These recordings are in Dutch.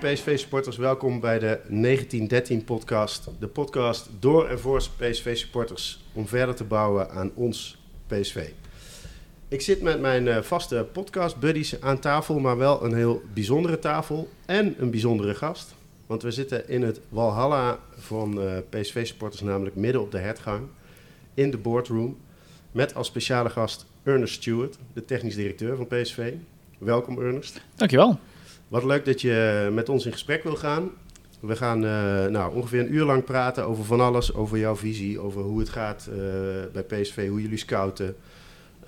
PSV-supporters. Welkom bij de 1913-podcast. De podcast door en voor PSV-supporters om verder te bouwen aan ons PSV. Ik zit met mijn uh, vaste podcast-buddies aan tafel, maar wel een heel bijzondere tafel en een bijzondere gast. Want we zitten in het Walhalla van uh, PSV-supporters, namelijk midden op de hertgang, in de boardroom, met als speciale gast Ernest Stewart, de technisch directeur van PSV. Welkom Ernest. Dankjewel. Wat leuk dat je met ons in gesprek wil gaan. We gaan uh, nou, ongeveer een uur lang praten over van alles, over jouw visie, over hoe het gaat uh, bij PSV, hoe jullie scouten.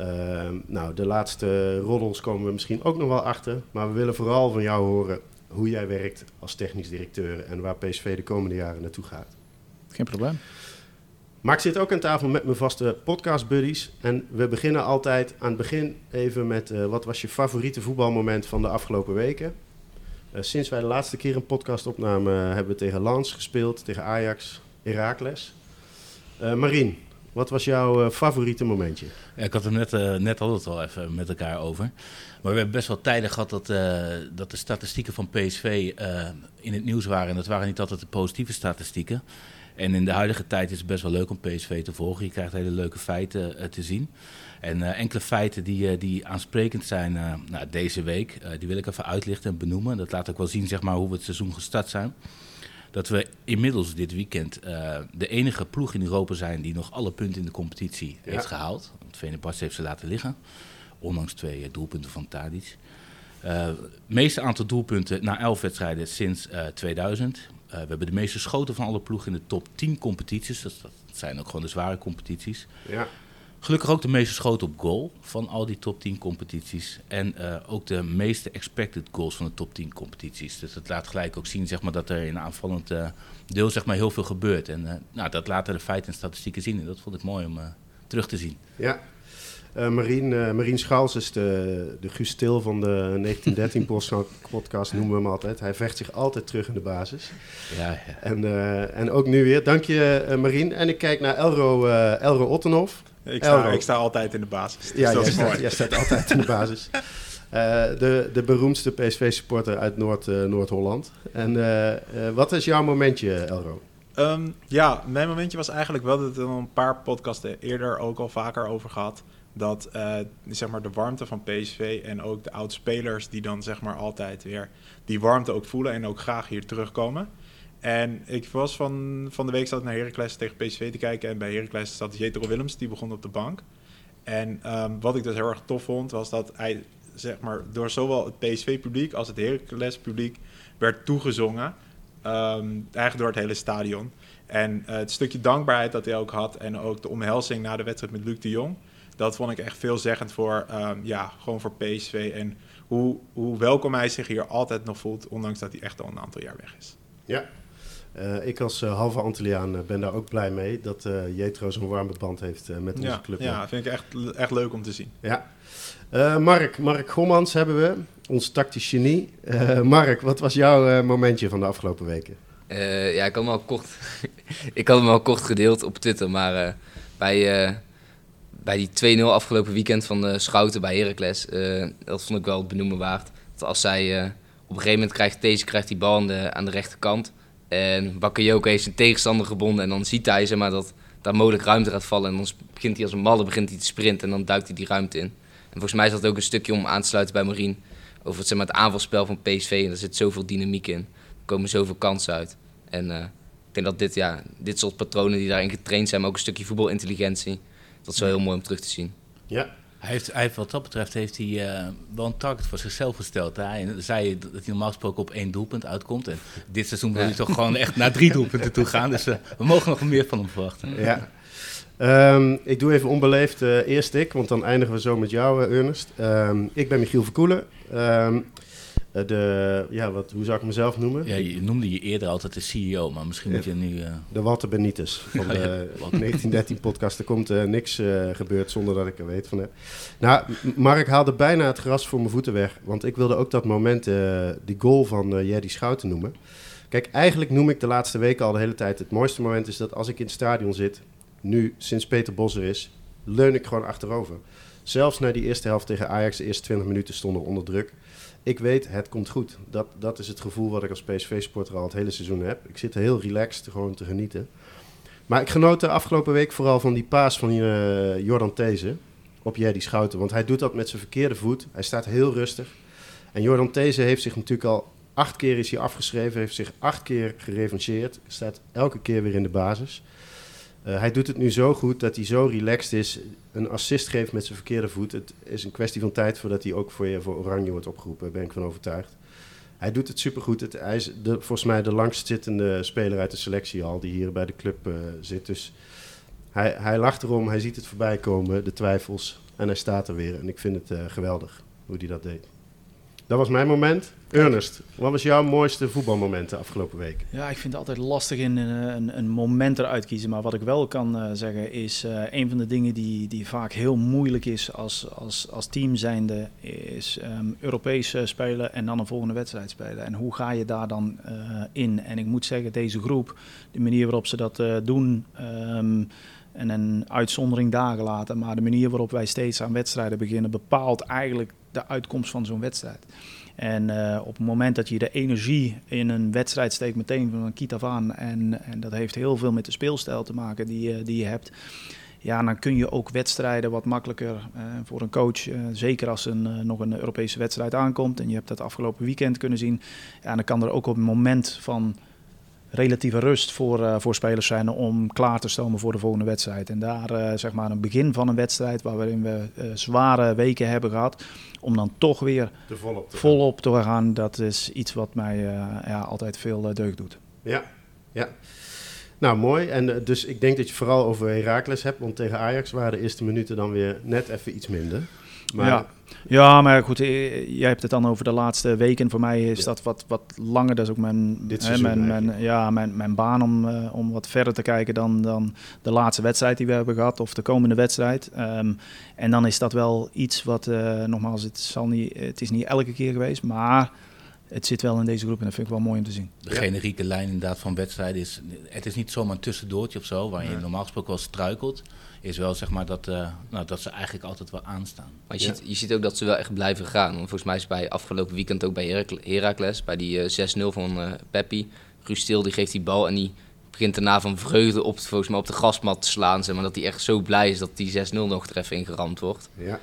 Uh, nou, de laatste roddels komen we misschien ook nog wel achter, maar we willen vooral van jou horen hoe jij werkt als technisch directeur en waar PSV de komende jaren naartoe gaat. Geen probleem. Maar ik zit ook aan tafel met mijn vaste podcast buddies. En we beginnen altijd aan het begin even met uh, wat was je favoriete voetbalmoment van de afgelopen weken? Uh, sinds wij de laatste keer een podcast opnamen, uh, hebben we tegen Lans gespeeld, tegen Ajax, Heracles. Marien, wat was jouw favoriete momentje? Ik had het net, net al het al even met elkaar over. Maar we hebben best wel tijden gehad dat, dat de statistieken van PSV in het nieuws waren. En dat waren niet altijd de positieve statistieken. En in de huidige tijd is het best wel leuk om PSV te volgen. Je krijgt hele leuke feiten uh, te zien. En uh, enkele feiten die, uh, die aansprekend zijn nou, deze week, die wil ik even uitlichten en benoemen. Dat laat ook wel zien zeg maar, hoe we het seizoen gestart zijn. Dat we inmiddels dit weekend de enige ploeg in Europa zijn die nog alle punten in de competitie ja. heeft gehaald. Want Venerbahce heeft ze laten liggen, ondanks twee doelpunten van Tadic. Het meeste aantal doelpunten na elf wedstrijden sinds 2000. Uh, we hebben de meeste schoten van alle ploegen in de top 10 competities. Dat, dat zijn ook gewoon de zware competities. Ja. Gelukkig ook de meeste schoten op goal van al die top 10 competities. En uh, ook de meeste expected goals van de top 10 competities. Dus dat laat gelijk ook zien zeg maar, dat er in aanvallend uh, deel zeg maar, heel veel gebeurt. En nou, dat laten de feiten en statistieken zien. En dat vond ik mooi om terug te zien. Ja, Marien, Marien Schaals is de, de Guus Til van de 1913 podcast, noemen we hem altijd. Hij vecht zich altijd terug in de basis. Ja, ja. En, en ook nu weer. Dank je, Marien. En ik kijk naar Elro, Elro Ottenhof. Ik sta, ik sta altijd in de basis. Dus ja, dat jij, is staat, jij staat altijd in de basis. de, de beroemdste PSV-supporter uit Noord, Noord-Holland. En wat is jouw momentje, Elro? Um, ja, mijn momentje was eigenlijk wel dat er een paar podcasten eerder ook al vaker over gehad dat uh, zeg maar de warmte van PSV en ook de oud-spelers die dan zeg maar altijd weer die warmte ook voelen en ook graag hier terugkomen. En ik was van, van de week zat naar Heracles tegen PSV te kijken en bij Heracles zat Jetro Willems, die begon op de bank. En um, wat ik dus heel erg tof vond, was dat hij zeg maar door zowel het PSV-publiek als het Heracles-publiek werd toegezongen. Um, eigenlijk door het hele stadion. En uh, het stukje dankbaarheid dat hij ook had en ook de omhelzing na de wedstrijd met Luc de Jong dat vond ik echt veelzeggend voor, um, ja, gewoon voor PSV. En hoe, hoe welkom hij zich hier altijd nog voelt, ondanks dat hij echt al een aantal jaar weg is. Ja, uh, ik als uh, halve Antilliaan uh, ben daar ook blij mee dat Jetro zo'n warme band heeft met onze ja, club. Ja, vind ik echt, echt leuk om te zien. Ja. Mark, Mark Gommans hebben we, ons tactisch genie. Mark, wat was jouw momentje van de afgelopen weken? ja, ik had hem al kort, ik had hem al kort gedeeld op Twitter, maar bij bij die 2-0 afgelopen weekend van de Schouten bij Heracles, uh, dat vond ik wel het benoemen waard. Dat als zij uh, op een gegeven moment krijgt, deze krijgt die bal aan de, aan de rechterkant. En Bakayoko heeft zijn tegenstander gebonden en dan ziet hij zeg maar, dat daar mogelijk ruimte gaat vallen. En dan begint hij als een malle begint hij te sprinten en dan duikt hij die ruimte in. En volgens mij is dat ook een stukje om aan te sluiten bij Marien. Over het, zeg maar, het aanvalspel van PSV. En er zit zoveel dynamiek in. Er komen zoveel kansen uit. En uh, ik denk dat dit, ja, dit soort patronen die daarin getraind zijn, maar ook een stukje voetbalintelligentie dat is wel heel mooi om terug te zien. Ja. Hij heeft, hij heeft wat dat betreft heeft hij uh, wel een target voor zichzelf gesteld. Hè? En zei dat hij normaal gesproken op één doelpunt uitkomt. En dit seizoen wil hij toch gewoon echt naar drie doelpunten toe gaan. Dus uh, we mogen nog meer van hem verwachten. Ja. Um, ik doe even onbeleefd uh, eerst ik, want dan eindigen we zo met jou, Ernest. Um, ik ben Michiel Verkoelen. Um, de, ja, wat, hoe zou ik mezelf noemen? Ja, je noemde je eerder altijd de CEO, maar misschien moet je nu... Uh... De Walter Benitez van de 1913-podcast. Er komt uh, niks uh, gebeurd zonder dat ik er weet van heb. Nou, Mark haalde bijna het gras voor mijn voeten weg. Want ik wilde ook dat moment, die goal van Jerry Schouten noemen. Kijk, eigenlijk noem ik de laatste weken al de hele tijd... het mooiste moment is dat als ik in het stadion zit... nu, sinds Peter Bos er is, leun ik gewoon achterover. Zelfs na die eerste helft tegen Ajax, de eerste 20 minuten stonden we onder druk. Ik weet, het komt goed. Dat, dat is het gevoel wat ik als PSV-sporter al het hele seizoen heb. Ik zit heel relaxed gewoon te genieten. Maar ik genoot de afgelopen week vooral van die paas van uh, Jordan These op Jerry Schouten. Want hij doet dat met zijn verkeerde voet. Hij staat heel rustig. En Jordan These heeft zich natuurlijk al acht keer is hij afgeschreven. Heeft zich acht keer gerevancheerd. Staat elke keer weer in de basis. Uh, hij doet het nu zo goed dat hij zo relaxed is. Een assist geeft met zijn verkeerde voet. Het is een kwestie van tijd voordat hij ook voor, je, voor Oranje wordt opgeroepen. Daar ben ik van overtuigd. Hij doet het supergoed. Het, hij is de, volgens mij de langstzittende speler uit de selectie al die hier bij de club uh, zit. Dus hij, hij lacht erom, hij ziet het voorbij komen, de twijfels. En hij staat er weer. En ik vind het uh, geweldig hoe hij dat deed. Dat was mijn moment. Ernest, wat was jouw mooiste voetbalmoment de afgelopen week? Ja, ik vind het altijd lastig in een, een, een moment eruit kiezen. Maar wat ik wel kan uh, zeggen is, uh, een van de dingen die, die vaak heel moeilijk is als, als, als team zijnde, is um, Europees spelen en dan een volgende wedstrijd spelen. En hoe ga je daar dan in? En ik moet zeggen, deze groep, de manier waarop ze dat doen... Um, en een uitzondering daar gelaten. Maar de manier waarop wij steeds aan wedstrijden beginnen bepaalt eigenlijk de uitkomst van zo'n wedstrijd. En uh, op het moment dat je de energie in een wedstrijd steekt meteen van een kiet af aan... En, en dat heeft heel veel met de speelstijl te maken die, uh, die je hebt... Ja, dan kun je ook wedstrijden wat makkelijker uh, voor een coach. zeker als een, nog een Europese wedstrijd aankomt. En je hebt dat afgelopen weekend kunnen zien. Ja, dan kan er ook op het moment van relatieve rust voor, uh, voor spelers zijn om klaar te stomen voor de volgende wedstrijd. En daar uh, zeg maar een begin van een wedstrijd waarin we uh, zware weken hebben gehad, om dan toch weer de volop, te, volop te gaan, dat is iets wat mij ja, altijd veel deugd doet. Ja, ja. Nou, mooi. En dus ik denk dat je vooral over Heracles hebt, want tegen Ajax waren de eerste minuten dan weer net even iets minder. Maar ja. Ja, maar goed, jij hebt het dan over de laatste weken. Voor mij is ja. dat wat, wat langer. Dat is ook mijn, Dit hè, mijn, mijn, ja, mijn, mijn baan om, uh, om wat verder te kijken dan, dan de laatste wedstrijd die we hebben gehad. Of de komende wedstrijd. Um, en dan is dat wel iets wat, uh, nogmaals, het, zal niet, het is niet elke keer geweest. Maar het zit wel in deze groep en dat vind ik wel mooi om te zien. De generieke lijn inderdaad van wedstrijden is... Het is niet zomaar een tussendoortje of zo, waar je Nee. normaal gesproken wel struikelt. Is wel zeg maar dat, eh, nou, dat ze eigenlijk altijd wel aanstaan. Maar je, Ja. ziet, je ziet ook dat ze wel echt blijven gaan. Want volgens mij is bij afgelopen weekend ook bij Herakle- Heracles, bij die eh, 6-0 van eh Peppi. Ruud Stil die geeft die bal en die begint daarna van vreugde op, volgens mij op de grasmat te slaan. Zeg maar, dat hij echt zo blij is dat die 6-0 nog er even ingeramd wordt. Ja.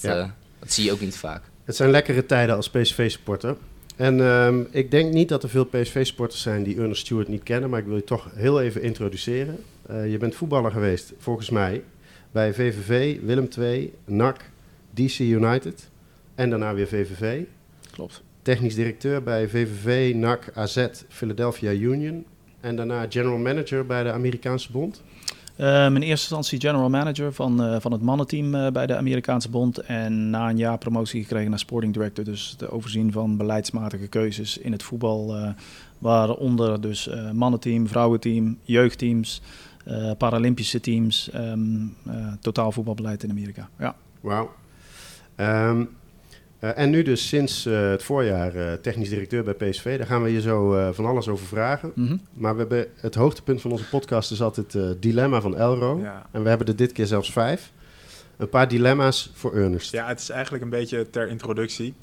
Dat, Ja. eh, dat zie je ook niet vaak. Het zijn lekkere tijden als PSV-supporter. En ehm, ik denk niet dat er veel PSV-sporters zijn die Ernest Stewart niet kennen, maar ik wil je toch heel even introduceren. Eh, je bent voetballer geweest, volgens mij, bij VVV, Willem II, NAC, DC United en daarna weer VVV. Klopt. Technisch directeur bij VVV, NAC, AZ, Philadelphia Union en daarna general manager bij de Amerikaanse Bond. Uh, in eerste instantie general manager van, uh, van het mannenteam uh, bij de Amerikaanse Bond. En na een jaar promotie gekregen naar sporting director. Dus de overzien van beleidsmatige keuzes in het voetbal. Uh, waaronder dus mannenteam, vrouwenteam, jeugdteams, Paralympische teams. Um, uh, totaal voetbalbeleid in Amerika. Ja. Wauw. Um, uh, en nu dus sinds uh, het voorjaar uh, technisch directeur bij PSV. Daar gaan we je zo uh, van alles over vragen. Mm -hmm. Maar we hebben het hoogtepunt van onze podcast is altijd het dilemma van Elro. Ja. En we hebben er dit keer zelfs vijf. Een paar dilemma's voor Ernest. Ja, het is eigenlijk een beetje ter introductie.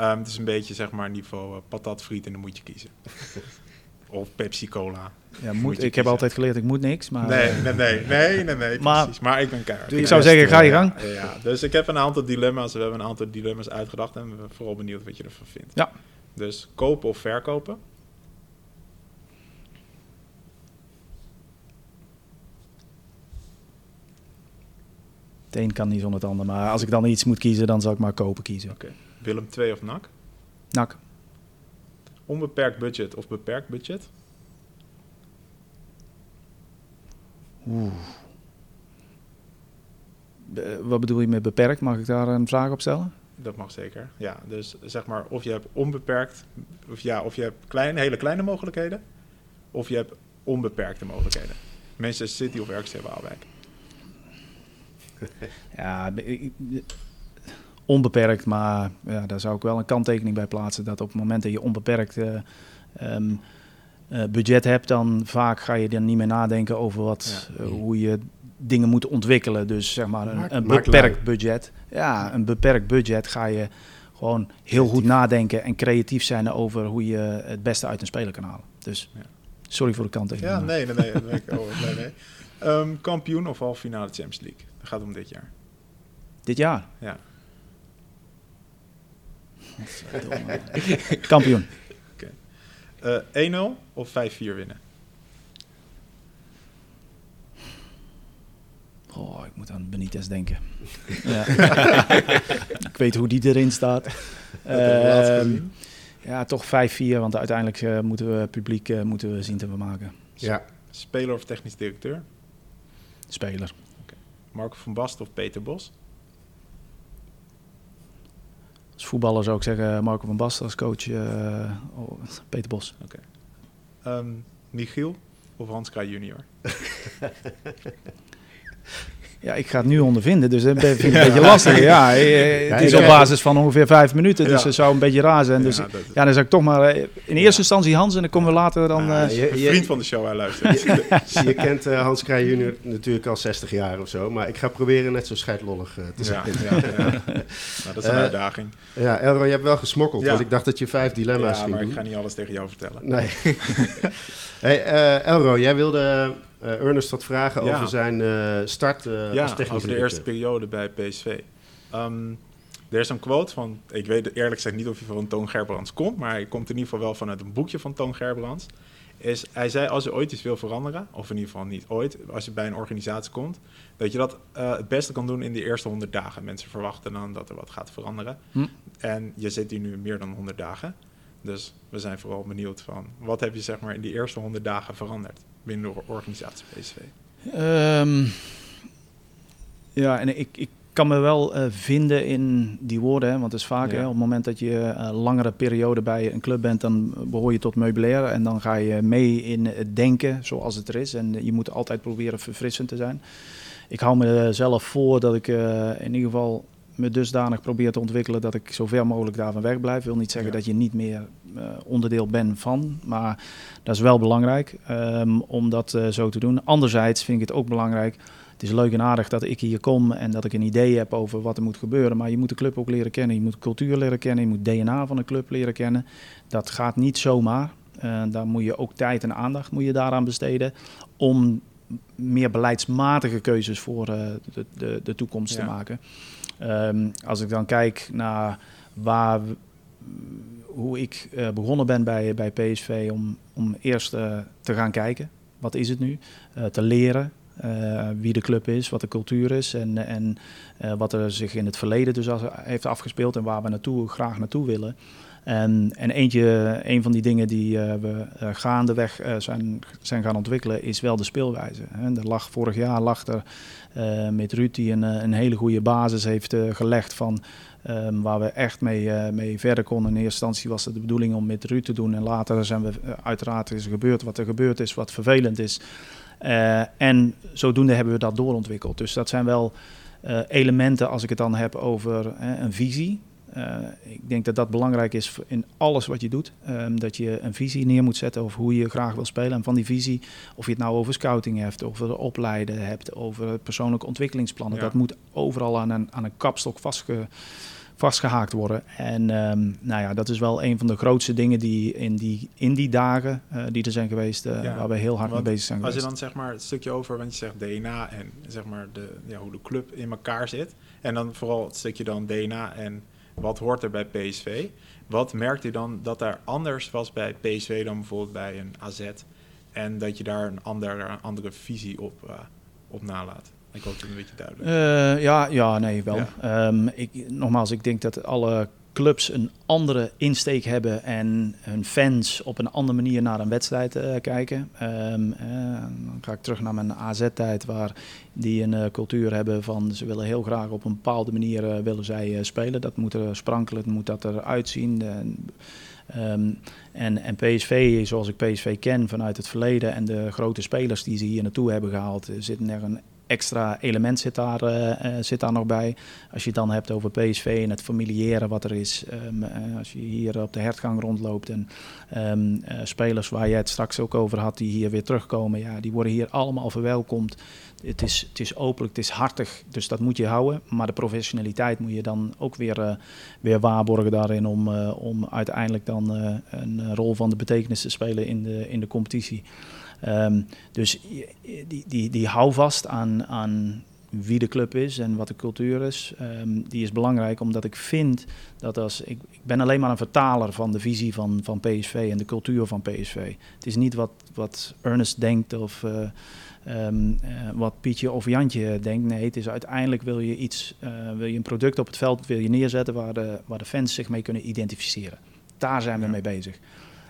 Um, het is een beetje zeg maar niveau uh, patatfriet en dan moet je kiezen. of Pepsi Cola. Ja, moet, moet ik heb altijd geleerd, ik moet niks. Maar, nee, nee, nee, nee, nee, nee maar, precies. Maar ik ben keihard. Ik zou zeggen, ga je gang. Ja, ja, dus ik heb een aantal dilemma's. We hebben een aantal dilemma's uitgedacht en we zijn vooral benieuwd wat je ervan vindt. Ja. Dus kopen of verkopen? Het een kan niet zonder het ander. Maar als ik dan iets moet kiezen, dan zal ik maar kopen kiezen. Oké. Okay. Willem 2 of NAC? NAC. Onbeperkt budget of beperkt budget? Oeh. Be wat bedoel je met beperkt? Mag ik daar een vraag op stellen? Dat mag zeker. Ja, dus zeg maar of je hebt onbeperkt, of ja, of je hebt kleine, hele kleine mogelijkheden, of je hebt onbeperkte mogelijkheden. Manchester City of RKC Waalwijk. Ja, onbeperkt, maar ja, daar zou ik wel een kanttekening bij plaatsen. Dat op het moment dat je onbeperkt uh, um, uh, budget hebt, dan vaak ga je dan niet meer nadenken over wat, ja. uh, hoe je dingen moet ontwikkelen. Dus zeg maar een, beperkt budget. Ja, een beperkt budget ga je gewoon heel goed nadenken en creatief zijn over hoe je het beste uit een speler kan halen. Dus Ja. sorry voor de kant even. Ja, nee, nee, nee. ik wel blij mee. Ehm, kampioen of halve finale Champions League? Dat gaat om dit jaar. Dit jaar. Ja. Kampioen. Eh 1-0 of 5-4 winnen? Oh, ik moet aan Benitez denken. ja. ik weet hoe die erin staat. Ehm, gezien. ja, toch 5-4, want uiteindelijk eh, moeten we publiek eh, moeten we zien te vermaken. Ja, Speler of technisch directeur? Speler. Marco van Basten of Peter Bos? Als voetballer zou ik zeggen Marco van Basten, als coach eh, oh, Peter Bos. Ehm, Michiel of Hans Kraaij junior? Ja, ik ga het nu ondervinden, dus dat vind ik een beetje lastig. Ja, eh, het is op basis van ongeveer vijf minuten, dus Ja. het zou een beetje raar zijn. Dus Ja, ja, dan zou ik toch maar eh, in eerste instantie Hans en dan komen we later dan... Ah, eh, je- een je- vriend van de show, hij luistert. je kent eh, Hans Kraaij junior natuurlijk al 60 jaar of zo. Maar ik ga proberen net zo scheidlollig te zijn. ja, ja, ja. Nou, dat is een uitdaging. Ja, Elro, je hebt wel gesmokkeld. Ja. Want ik dacht dat je vijf dilemma's Ja, ging maar ik doen. ga niet alles tegen jou vertellen. Nee. hey, eh, Elro, jij wilde eh, Ernest wat vragen Ja. over zijn eh, start eh ja, als technisch over de directeur. eerste periode bij PSV. Ehm, er is een quote van, ik weet eerlijk gezegd niet of hij van Toon Gerbrands komt, maar hij komt in ieder geval wel vanuit een boekje van Toon Gerbrands. Is, hij zei, als je ooit iets wil veranderen, of in ieder geval niet ooit, als je bij een organisatie komt, dat je dat eh, het beste kan doen in de eerste 100 dagen. Mensen verwachten dan dat er wat gaat veranderen. Hm. En je zit hier nu meer dan 100 dagen. Dus we zijn vooral benieuwd van, wat heb je zeg maar in die eerste 100 dagen veranderd binnen de organisatie PSV? Ehm, ja, en ik, ik kan me wel eh, vinden in die woorden, hè, want het is vaak Ja. hè, op het moment dat je eh, langere periode bij een club bent, dan behoor je tot meubilair en dan ga je mee in het denken zoals het er is. En je moet altijd proberen verfrissend te zijn. Ik hou me zelf voor dat ik eh, in ieder geval me dusdanig probeer te ontwikkelen dat ik zo ver mogelijk daarvan weg blijf. wil niet zeggen Ja. dat je niet meer eh, onderdeel bent van, maar dat is wel belangrijk ehm, om dat eh, zo te doen. Anderzijds vind ik het ook belangrijk. Het is leuk en aardig dat ik hier kom en dat ik een idee heb over wat er moet gebeuren. Maar je moet de club ook leren kennen. Je moet cultuur leren kennen. Je moet DNA van de club leren kennen. Dat gaat niet zomaar. Eh, daar moet je ook tijd en aandacht moet je daaraan besteden. Om meer beleidsmatige keuzes voor de, de, de toekomst Ja. te maken. Ehm, als ik dan kijk naar waar, hoe ik eh, begonnen ben bij, bij PSV om, om eerst eh, te gaan kijken. Wat is het nu? Eh, te leren wie de club is, wat de cultuur is en, en wat er zich in het verleden dus als, heeft afgespeeld en waar we naartoe, graag naartoe willen. En, en eentje, een van die dingen die we eh, gaandeweg zijn, zijn gaan ontwikkelen, is wel de speelwijze. Hè. Er lag, vorig jaar lag er met Ruud die een, eh, een hele goede basis heeft eh, gelegd van ehm, waar we echt mee, eh, mee verder konden. In eerste instantie was het de bedoeling om met Ruud te doen en later zijn we eh, uiteraard is gebeurd wat er gebeurd is, wat vervelend is. Eh, en zodoende hebben we dat doorontwikkeld. Dus dat zijn wel eh, elementen als ik het dan heb over eh, een visie. Eh, ik denk dat dat belangrijk is in alles wat je doet. Ehm, dat je een visie neer moet zetten over hoe je graag wil spelen. En van die visie, of je het nou over scouting hebt, over opleiden hebt, over persoonlijke ontwikkelingsplannen. Ja. Dat moet overal aan een, aan een kapstok vastge, vastgehaakt worden. En ehm, nou ja, dat is wel een van de grootste dingen die in die, in die dagen eh, die er zijn geweest, eh, Ja, waar we heel hard mee bezig zijn Als je geweest. dan zeg maar het stukje over, want je zegt DNA en zeg maar de, ja, hoe de club in elkaar zit. En dan vooral het stukje dan DNA en wat hoort er bij PSV. Wat merkt u dan dat daar anders was bij PSV dan bijvoorbeeld bij een AZ? En dat je daar een andere, andere visie op, eh, op nalaat. Ik hoop het een beetje duidelijk. Eh, ja, ja, nee, wel. Ja. Ehm, ik, nogmaals, ik denk dat alle clubs een andere insteek hebben en hun fans op een andere manier naar een wedstrijd eh, kijken. Ehm, eh, dan ga ik terug naar mijn AZ-tijd, waar die een eh, cultuur hebben van ze willen heel graag op een bepaalde manier willen zij spelen. Dat moet er sprankelen, moet dat eruit zien. En, ehm, en, en PSV, zoals ik PSV ken vanuit het verleden en de grote spelers die ze hier naartoe hebben gehaald, eh, zitten er een extra element zit daar, eh, eh, zit daar nog bij. Als je het dan hebt over PSV en het familiaire wat er is. Ehm, eh, als je hier op de hertgang rondloopt en ehm, eh, spelers waar je het straks ook over had, die hier weer terugkomen, ja, die worden hier allemaal verwelkomd. Het is, het is openlijk, het is hartig, dus dat moet je houden. Maar de professionaliteit moet je dan ook weer, weer waarborgen daarin om, om uiteindelijk dan een rol van de betekenis te spelen in de, in de competitie. Ehm, dus die, die, die houvast aan, aan wie de club is en wat de cultuur is, ehm, die is belangrijk omdat ik vind dat als ik, ik ben alleen maar een vertaler van de visie van, van PSV en de cultuur van PSV. Het is niet wat, wat Ernest denkt of eh, ehm, eh, wat Pietje of Jantje denkt. Nee, het is uiteindelijk wil je iets, eh, wil je een product op het veld wil je neerzetten waar de, waar de fans zich mee kunnen identificeren. Daar zijn we Ja. mee bezig.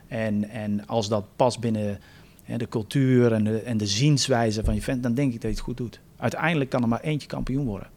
En, en als dat past binnen de cultuur en de, en de zienswijze van je fan, dan denk ik dat je het goed doet. Uiteindelijk kan er maar eentje kampioen worden.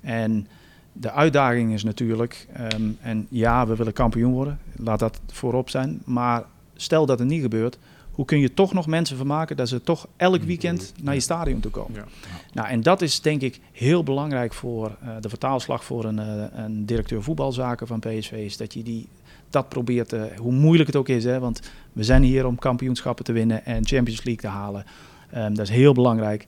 En de uitdaging is natuurlijk, ehm, en ja, we willen kampioen worden, laat dat voorop zijn. Maar stel dat het niet gebeurt, hoe kun je toch nog mensen vermaken dat ze toch elk weekend naar je stadion toe komen? Ja. Nou, en dat is denk ik heel belangrijk voor eh, de vertaalslag voor een, eh, een directeur voetbalzaken van PSV. Is dat je die, dat probeert, eh, hoe moeilijk het ook is. Hè, want we zijn hier om kampioenschappen te winnen en Champions League te halen. Ehm, dat is heel belangrijk.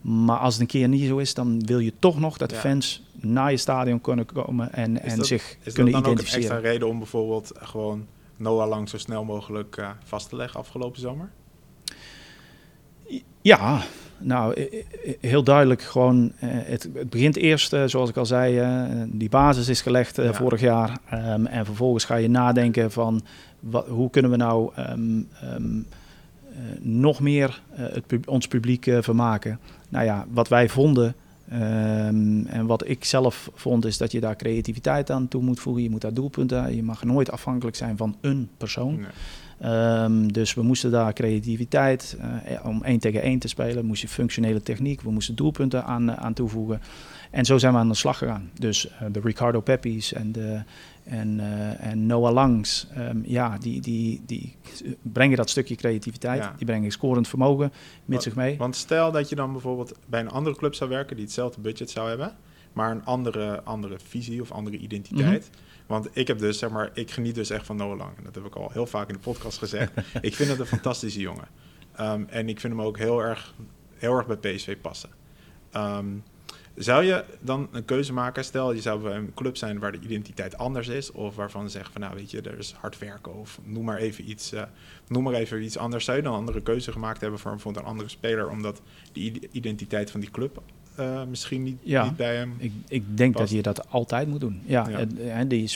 Maar als het een keer niet zo is, dan wil je toch nog dat de Ja. fans naar je stadion kunnen komen en, en zich Is dat kunnen dan ook een extra identificeren. reden om bijvoorbeeld gewoon Noah Lang zo snel mogelijk eh, vast te leggen afgelopen zomer? Ja, nou, heel duidelijk gewoon. eh, het, het begint eerst, eh, zoals ik al zei, eh, die basis is gelegd Ja. vorig jaar. Ehm, en vervolgens ga je nadenken van wat, hoe kunnen we nou ehm, ehm, eh, nog meer het, pub- ons publiek vermaken. Nou ja, wat wij vonden en wat ik zelf vond, is dat je daar creativiteit aan toe moet voegen. Je moet daar doelpunten aan. Je mag nooit afhankelijk zijn van een persoon. Nee. Ehm, dus we moesten daar creativiteit, eh, om één tegen één te spelen, moest je functionele techniek, we moesten doelpunten aan, eh, aan toevoegen. En zo zijn we aan de slag gegaan. Dus eh, de Ricardo Peppi's en, de, en, en Noah Langs, ehm, ja, die, die, die brengen dat stukje creativiteit, Ja. die brengen scorend vermogen met zich mee. Want stel dat je dan bijvoorbeeld bij een andere club zou werken die hetzelfde budget zou hebben, maar een andere, andere visie of andere identiteit. Mhm. Want ik heb dus, zeg maar, ik geniet dus echt van Noah Lang. En dat heb ik al heel vaak in de podcast gezegd. ik vind het een fantastische jongen. Ehm, en ik vind hem ook heel erg, heel erg bij PSV passen. Ehm, zou je dan een keuze maken? Stel, je zou bij een club zijn waar de identiteit anders is, of waarvan ze zeggen van, nou weet je, er is hard werken, of noem maar even iets, eh, noem maar even iets anders. Zou je dan een andere keuze gemaakt hebben voor bijvoorbeeld een andere speler, omdat die ide- identiteit van die club eh, misschien niet, Ja. niet bij hem. Ik, ik denk Past. dat je dat altijd moet doen. Ja, hè, die,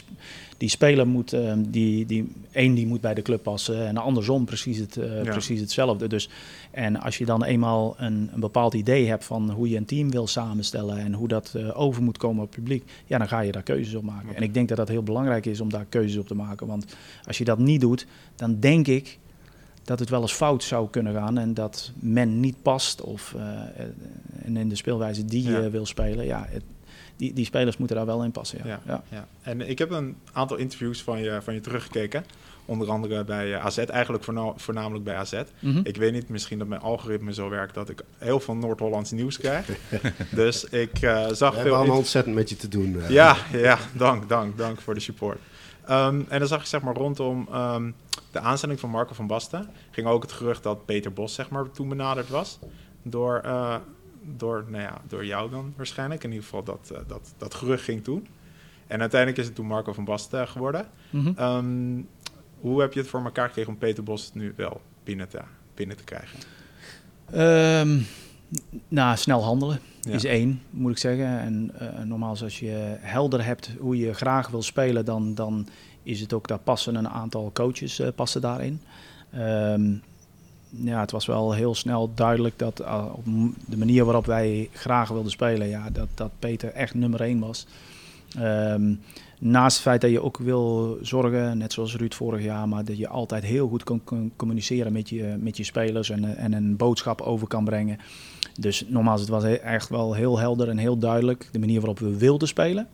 die speler moet, ehm, die, die, één die moet bij de club passen en andersom precies, het, eh, Ja. precies hetzelfde. Dus, en als je dan eenmaal een, een bepaald idee hebt van hoe je een team wil samenstellen en hoe dat eh, over moet komen op het publiek, ja, dan ga je daar keuzes op maken. En ik denk dat dat heel belangrijk is om daar keuzes op te maken. Want als je dat niet doet, dan denk ik dat het wel eens fout zou kunnen gaan en dat men niet past of eh, eh, en in de speelwijze die je Ja. wil spelen. Ja, het, die, die spelers moeten daar wel in passen. Ja. Ja. Ja. Ja. En ik heb een aantal interviews van je, van je teruggekeken. Onder andere bij eh, AZ, eigenlijk voorna- voornamelijk bij AZ. Mhm. Ik weet niet, misschien dat mijn algoritme zo werkt dat ik heel veel Noord-Hollands nieuws krijg. dus ik eh, zag We veel... hebben allemaal ontzettend met je te doen. eh. Ja, ja, dank, dank, dank voor de support. Ehm, en dan zag ik zeg maar rondom ehm, de aanstelling van Marco van Basten... ging ook het gerucht dat Peter Bos zeg maar toen benaderd was... door, eh, door, nou ja, door jou dan waarschijnlijk. In ieder geval dat, eh, dat, dat gerucht ging toen. En uiteindelijk is het toen Marco van Basten geworden. Mhm. Ehm, hoe heb je het voor elkaar gekregen om Peter Bos nu wel binnen te, binnen te krijgen? Ehm, nou, snel handelen Ja. is één, moet ik zeggen. En eh normaal als je helder hebt hoe je graag wil spelen, dan, dan is het ook, daar passen een aantal coaches eh, passen daarin. Ehm, ja, het was wel heel snel duidelijk dat eh, op de manier waarop wij graag wilden spelen, ja, dat, dat Peter echt nummer één was. Ehm, naast het feit dat je ook wil zorgen, net zoals Ruud vorig jaar, maar dat je altijd heel goed kan, kan communiceren met je, met je spelers en, en een boodschap over kan brengen. Dus nogmaals, het was echt wel heel helder en heel duidelijk de manier waarop we wilden spelen.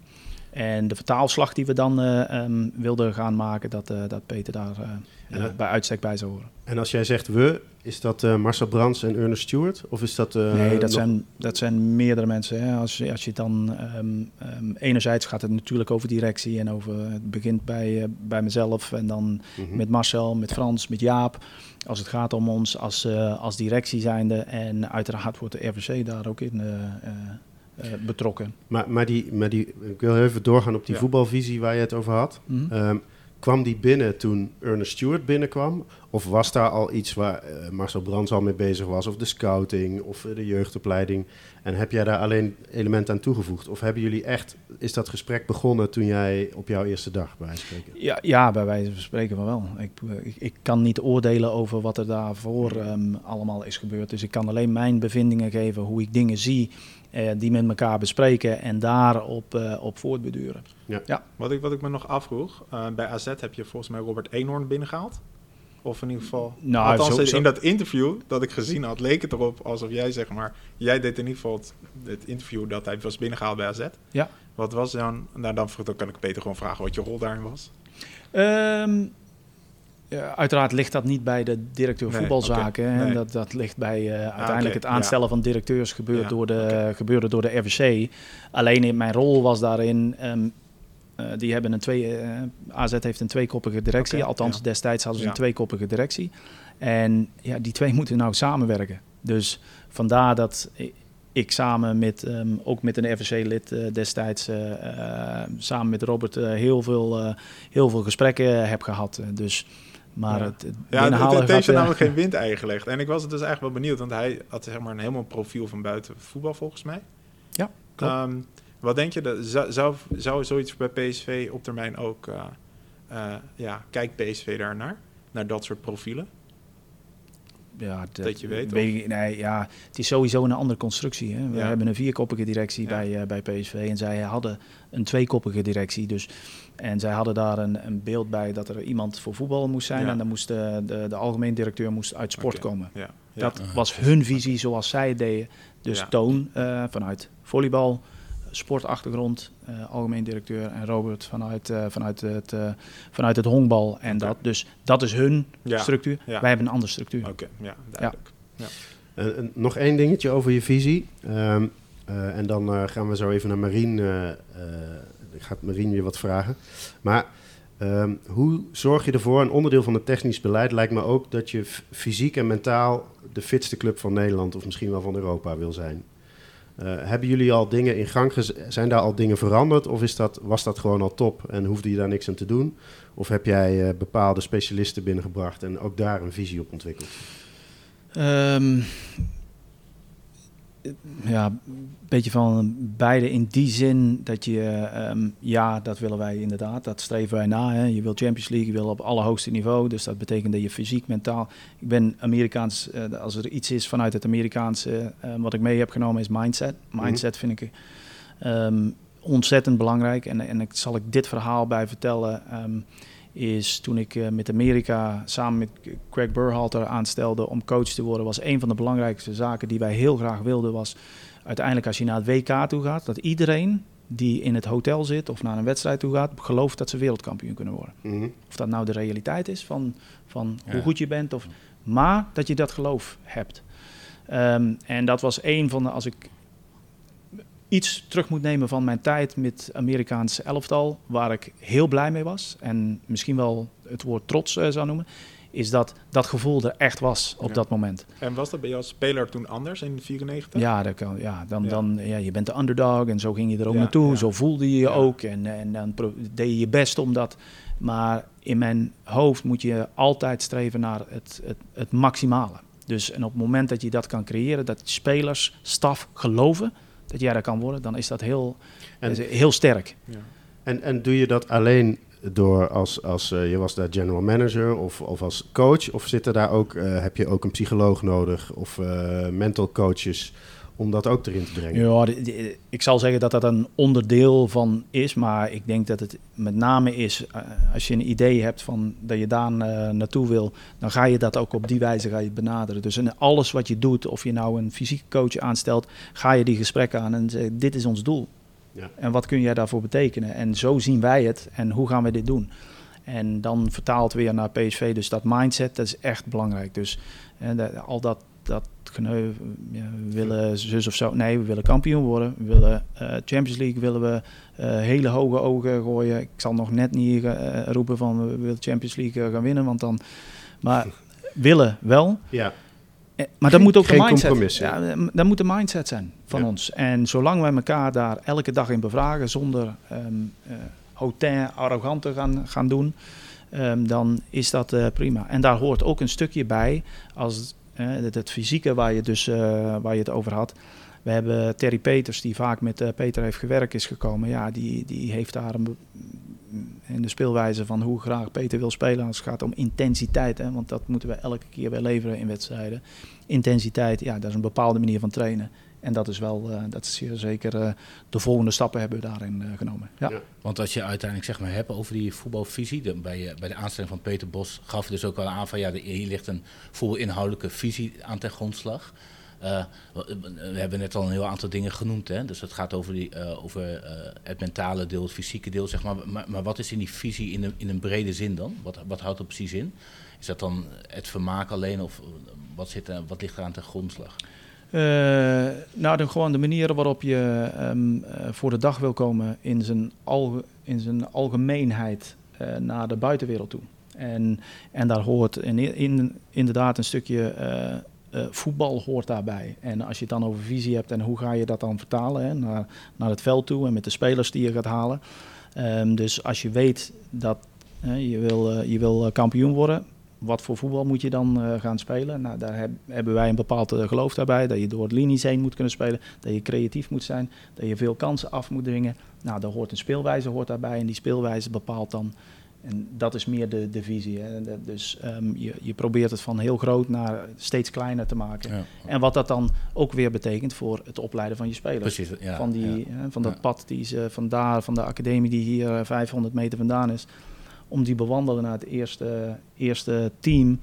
En de vertaalslag die we dan eh, ehm, wilden gaan maken, dat, eh, dat Peter daar eh, Ja. bij uitstek bij zou horen. En als jij zegt we, is dat Marcel Brands en Ernest Stewart? Of is dat... nee, dat nog- zijn, dat zijn meerdere mensen. Hè. Als, als je dan... ehm, ehm, enerzijds gaat het natuurlijk over directie en over... Het begint bij, bij mezelf en dan Mhm. met Marcel, met Frans, met Jaap. Als het gaat om ons als, eh, als directie zijnde. En uiteraard wordt de RVC daar ook in eh, eh, betrokken. Maar, maar, die, maar die, ik wil even doorgaan op die Ja. voetbalvisie waar je het over had. Mhm. Ehm, kwam die binnen toen Ernest Stewart binnenkwam? Of was daar al iets waar eh, Marcel Brands al mee bezig was? Of de scouting of eh, de jeugdopleiding? En heb jij daar alleen elementen aan toegevoegd? Of hebben jullie echt, is dat gesprek begonnen toen jij op jouw eerste dag bij spreken? Ja, ja, bij wijze van spreken van wel. Ik, eh, ik, ik kan niet oordelen over wat er daarvoor ehm, allemaal is gebeurd. Dus ik kan alleen mijn bevindingen geven, hoe ik dingen zie, eh, die met elkaar bespreken en daarop eh op voortbeduren. Wat ik, wat ik me nog afvroeg, eh, bij AZ heb je volgens mij Robert Eenhoorn binnengehaald. Of in ieder geval, Nou, althans zo- zo- in dat interview dat ik gezien had, leek het erop alsof jij zeg maar, jij deed in ieder geval het, het interview dat hij was binnengehaald bij AZ. Ja. Wat was dan, nou dan, dan kan ik Peter gewoon vragen wat je rol daarin was. Ehm, ja, uiteraard ligt dat niet bij de directeur Nee, voetbalzaken. Dat, dat ligt bij eh, uiteindelijk oké, het aanstellen van directeurs gebeurt Ja, door de, gebeurde door de RVC. Alleen in mijn rol was daarin... ehm, eh, die hebben een twee, eh, AZ heeft een tweekoppige directie. Althans, ja. destijds hadden ze een tweekoppige directie. En ja, die twee moeten nou samenwerken. Dus vandaar dat ik samen met, ehm, ook met een RVC-lid eh, destijds, eh, eh, samen met Robert, eh, heel, veel, eh, heel veel gesprekken heb gehad. Eh, Dus, maar Ja. het, het Ja, het, binnenhalen het heeft je eh, namelijk geen windeigen gelegd. En ik was het dus eigenlijk wel benieuwd, want hij had zeg maar een helemaal profiel van buiten voetbal volgens mij. Ja, klopt. Ehm, wat denk je, dat, zou, zou, zoiets bij PSV op termijn ook, eh, eh, ja, kijkt PSV daar naar? Naar dat soort profielen? Ja, dat je weet, weet ik- nee, ja, het is sowieso een andere constructie. Hè. We Ja. hebben een vierkoppige directie Ja. bij, eh, bij PSV en zij hadden een tweekoppige directie. Dus, en zij hadden daar een, een beeld bij dat er iemand voor voetbal moest zijn. Ja. En dan moest de, de, de algemeen directeur moest uit sport komen. Dat was hun visie zoals zij het deden. Dus. Toon eh, vanuit volleybal, sportachtergrond, eh, algemeen directeur. En Robert vanuit, eh, vanuit, het, eh, vanuit het honkbal en dat. Dus dat is hun Ja. structuur. Ja. Wij hebben een andere structuur. Oké, ja, duidelijk. En- en nog één dingetje over je visie. Ehm, eh, en dan eh, gaan we zo even naar Marien. eh eh, ik ga Marien weer wat vragen. Maar ehm, hoe zorg je ervoor? Een onderdeel van het technisch beleid lijkt me ook dat je fysiek en mentaal de fitste club van Nederland of misschien wel van Europa wil zijn. Eh, hebben jullie al dingen in gang gezet? Zijn daar al dingen veranderd? Of is dat, was dat gewoon al top en hoefde je daar niks aan te doen? Of heb jij eh, bepaalde specialisten binnengebracht en ook daar een visie op ontwikkeld? Ehm, ja, een beetje van beide in die zin dat je, ehm, ja, dat willen wij inderdaad, dat streven wij na. Hè. Je wil Champions League, je wil op allerhoogste niveau, dus dat betekent dat je fysiek, mentaal. Ik ben Amerikaans, eh, als er iets is vanuit het Amerikaanse, eh, wat ik mee heb genomen is mindset. Mindset vind ik ehm, ontzettend belangrijk en, en ik zal ik dit verhaal bij vertellen. ehm, is toen ik eh, met Amerika samen met Craig Burhalter aanstelde om coach te worden, was een van de belangrijkste zaken die wij heel graag wilden, was uiteindelijk als je naar het WK toe gaat, dat iedereen die in het hotel zit of naar een wedstrijd toe gaat, gelooft dat ze wereldkampioen kunnen worden. Mhm. Of dat nou de realiteit is van, van Ja. hoe goed je bent, of, maar dat je dat geloof hebt. Ehm, en dat was een van de, als ik iets terug moet nemen van mijn tijd met Amerikaanse elftal, waar ik heel blij mee was en misschien wel het woord trots eh, zou noemen, is dat dat gevoel er echt was op Ja. dat moment. En was dat bij jou als speler toen anders in 94? Ja, dat kan, ja, dan, Ja. Dan, ja, je bent de underdog en zo ging je er ook Ja, naartoe. Zo voelde je je ook en, en dan deed je je best om dat. Maar in mijn hoofd moet je altijd streven naar het, het, het maximale. Dus en op het moment dat je dat kan creëren, dat spelers, staf geloven dat jij dat kan worden, dan is dat heel, En- heel sterk. Ja. En, en doe je dat alleen door als, als eh, je was daar general manager of, of als coach? Of zit er daar ook, eh, heb je ook een psycholoog nodig of eh, mental coaches om dat ook erin te brengen? Ja, de- de- ik zal zeggen dat dat een onderdeel van is, maar ik denk dat het met name is, eh, als je een idee hebt van dat je daar eh, naartoe wil, dan ga je dat ook op die wijze ga je benaderen. Dus in alles wat je doet, of je nou een fysieke coach aanstelt, ga je die gesprekken aan en zeg dit is ons doel. Ja. En wat kun jij daarvoor betekenen? En zo zien wij het. En hoe gaan we dit doen? En dan vertaalt weer naar PSV. Dus dat mindset, dat is echt belangrijk. Dus hè, dat- al dat, dat geneu, ja, we willen zus of zo. Nee, we willen kampioen worden. We willen eh, Champions League, willen we eh, hele hoge ogen gooien. Ik zal nog net niet eh, roepen van we willen Champions League gaan winnen. Want dan... Maar willen wel. Ja, Maar dat moet ook geen de mindset. compromissen. Ja, dat moet de mindset zijn van Ja. ons. En zolang wij elkaar daar elke dag in bevragen, zonder ehm eh hautain, arrogant te gaan, gaan doen, ehm, dan is dat prima. En daar hoort ook een stukje bij, als het, fysieke waar je, dus, eh, waar je het over had. We hebben Terry Peters, die vaak met eh, Peter heeft gewerkt, is gekomen. Ja, die, die heeft daar een, in de speelwijze van hoe graag Peter wil spelen. Als het gaat om intensiteit, hè, want dat moeten we elke keer weer leveren in wedstrijden. Intensiteit, ja, dat is een bepaalde manier van trainen. En dat is wel, eh, dat is zeer zeker eh, de volgende stappen hebben we daarin eh, genomen. Ja. Ja. Want als je uiteindelijk zeg maar hebt over die voetbalvisie, de, bij, eh, bij de aanstelling van Peter Bos gaf je dus ook al aan van ja, hier ligt een voetbalinhoudelijke visie aan ten grondslag. Eh, we hebben net al een heel aantal dingen genoemd, hè? dus het gaat over, die, eh, over eh, het mentale deel, het fysieke deel, zeg maar. maar. Maar wat is in die visie in een, in een brede zin dan? Wat, wat houdt dat precies in? Is dat dan het vermaak alleen of eh, wat, zit er, wat ligt er aan ten grondslag? Eh, nou, dan gewoon de manieren waarop je ehm, eh, voor de dag wil komen in zijn, in zijn algemeenheid eh, naar de buitenwereld toe. En, en daar hoort in, in, inderdaad een stukje voetbal hoort daarbij. En als je het dan over visie hebt en hoe ga je dat dan vertalen hè, naar, naar het veld toe en met de spelers die je gaat halen. Ehm, dus als je weet dat je, wil, je wil kampioen worden, wat voor voetbal moet je dan eh, gaan spelen? Nou, daar heb- hebben wij een bepaald eh, geloof daarbij. Dat je door het linies heen moet kunnen spelen. Dat je creatief moet zijn. Dat je veel kansen af moet dringen. Nou, daar hoort een speelwijze hoort daarbij. En die speelwijze bepaalt dan. En dat is meer de, de visie. Hè. Dus ehm, je, je probeert het van heel groot naar steeds kleiner te maken. Ja. En wat dat dan ook weer betekent voor het opleiden van je spelers. Precies, ja. van, die, ja. hè, van dat pad die ze vandaar, van de academie die hier eh, 500 meter vandaan is, om die bewandelen naar het eerste, eerste team.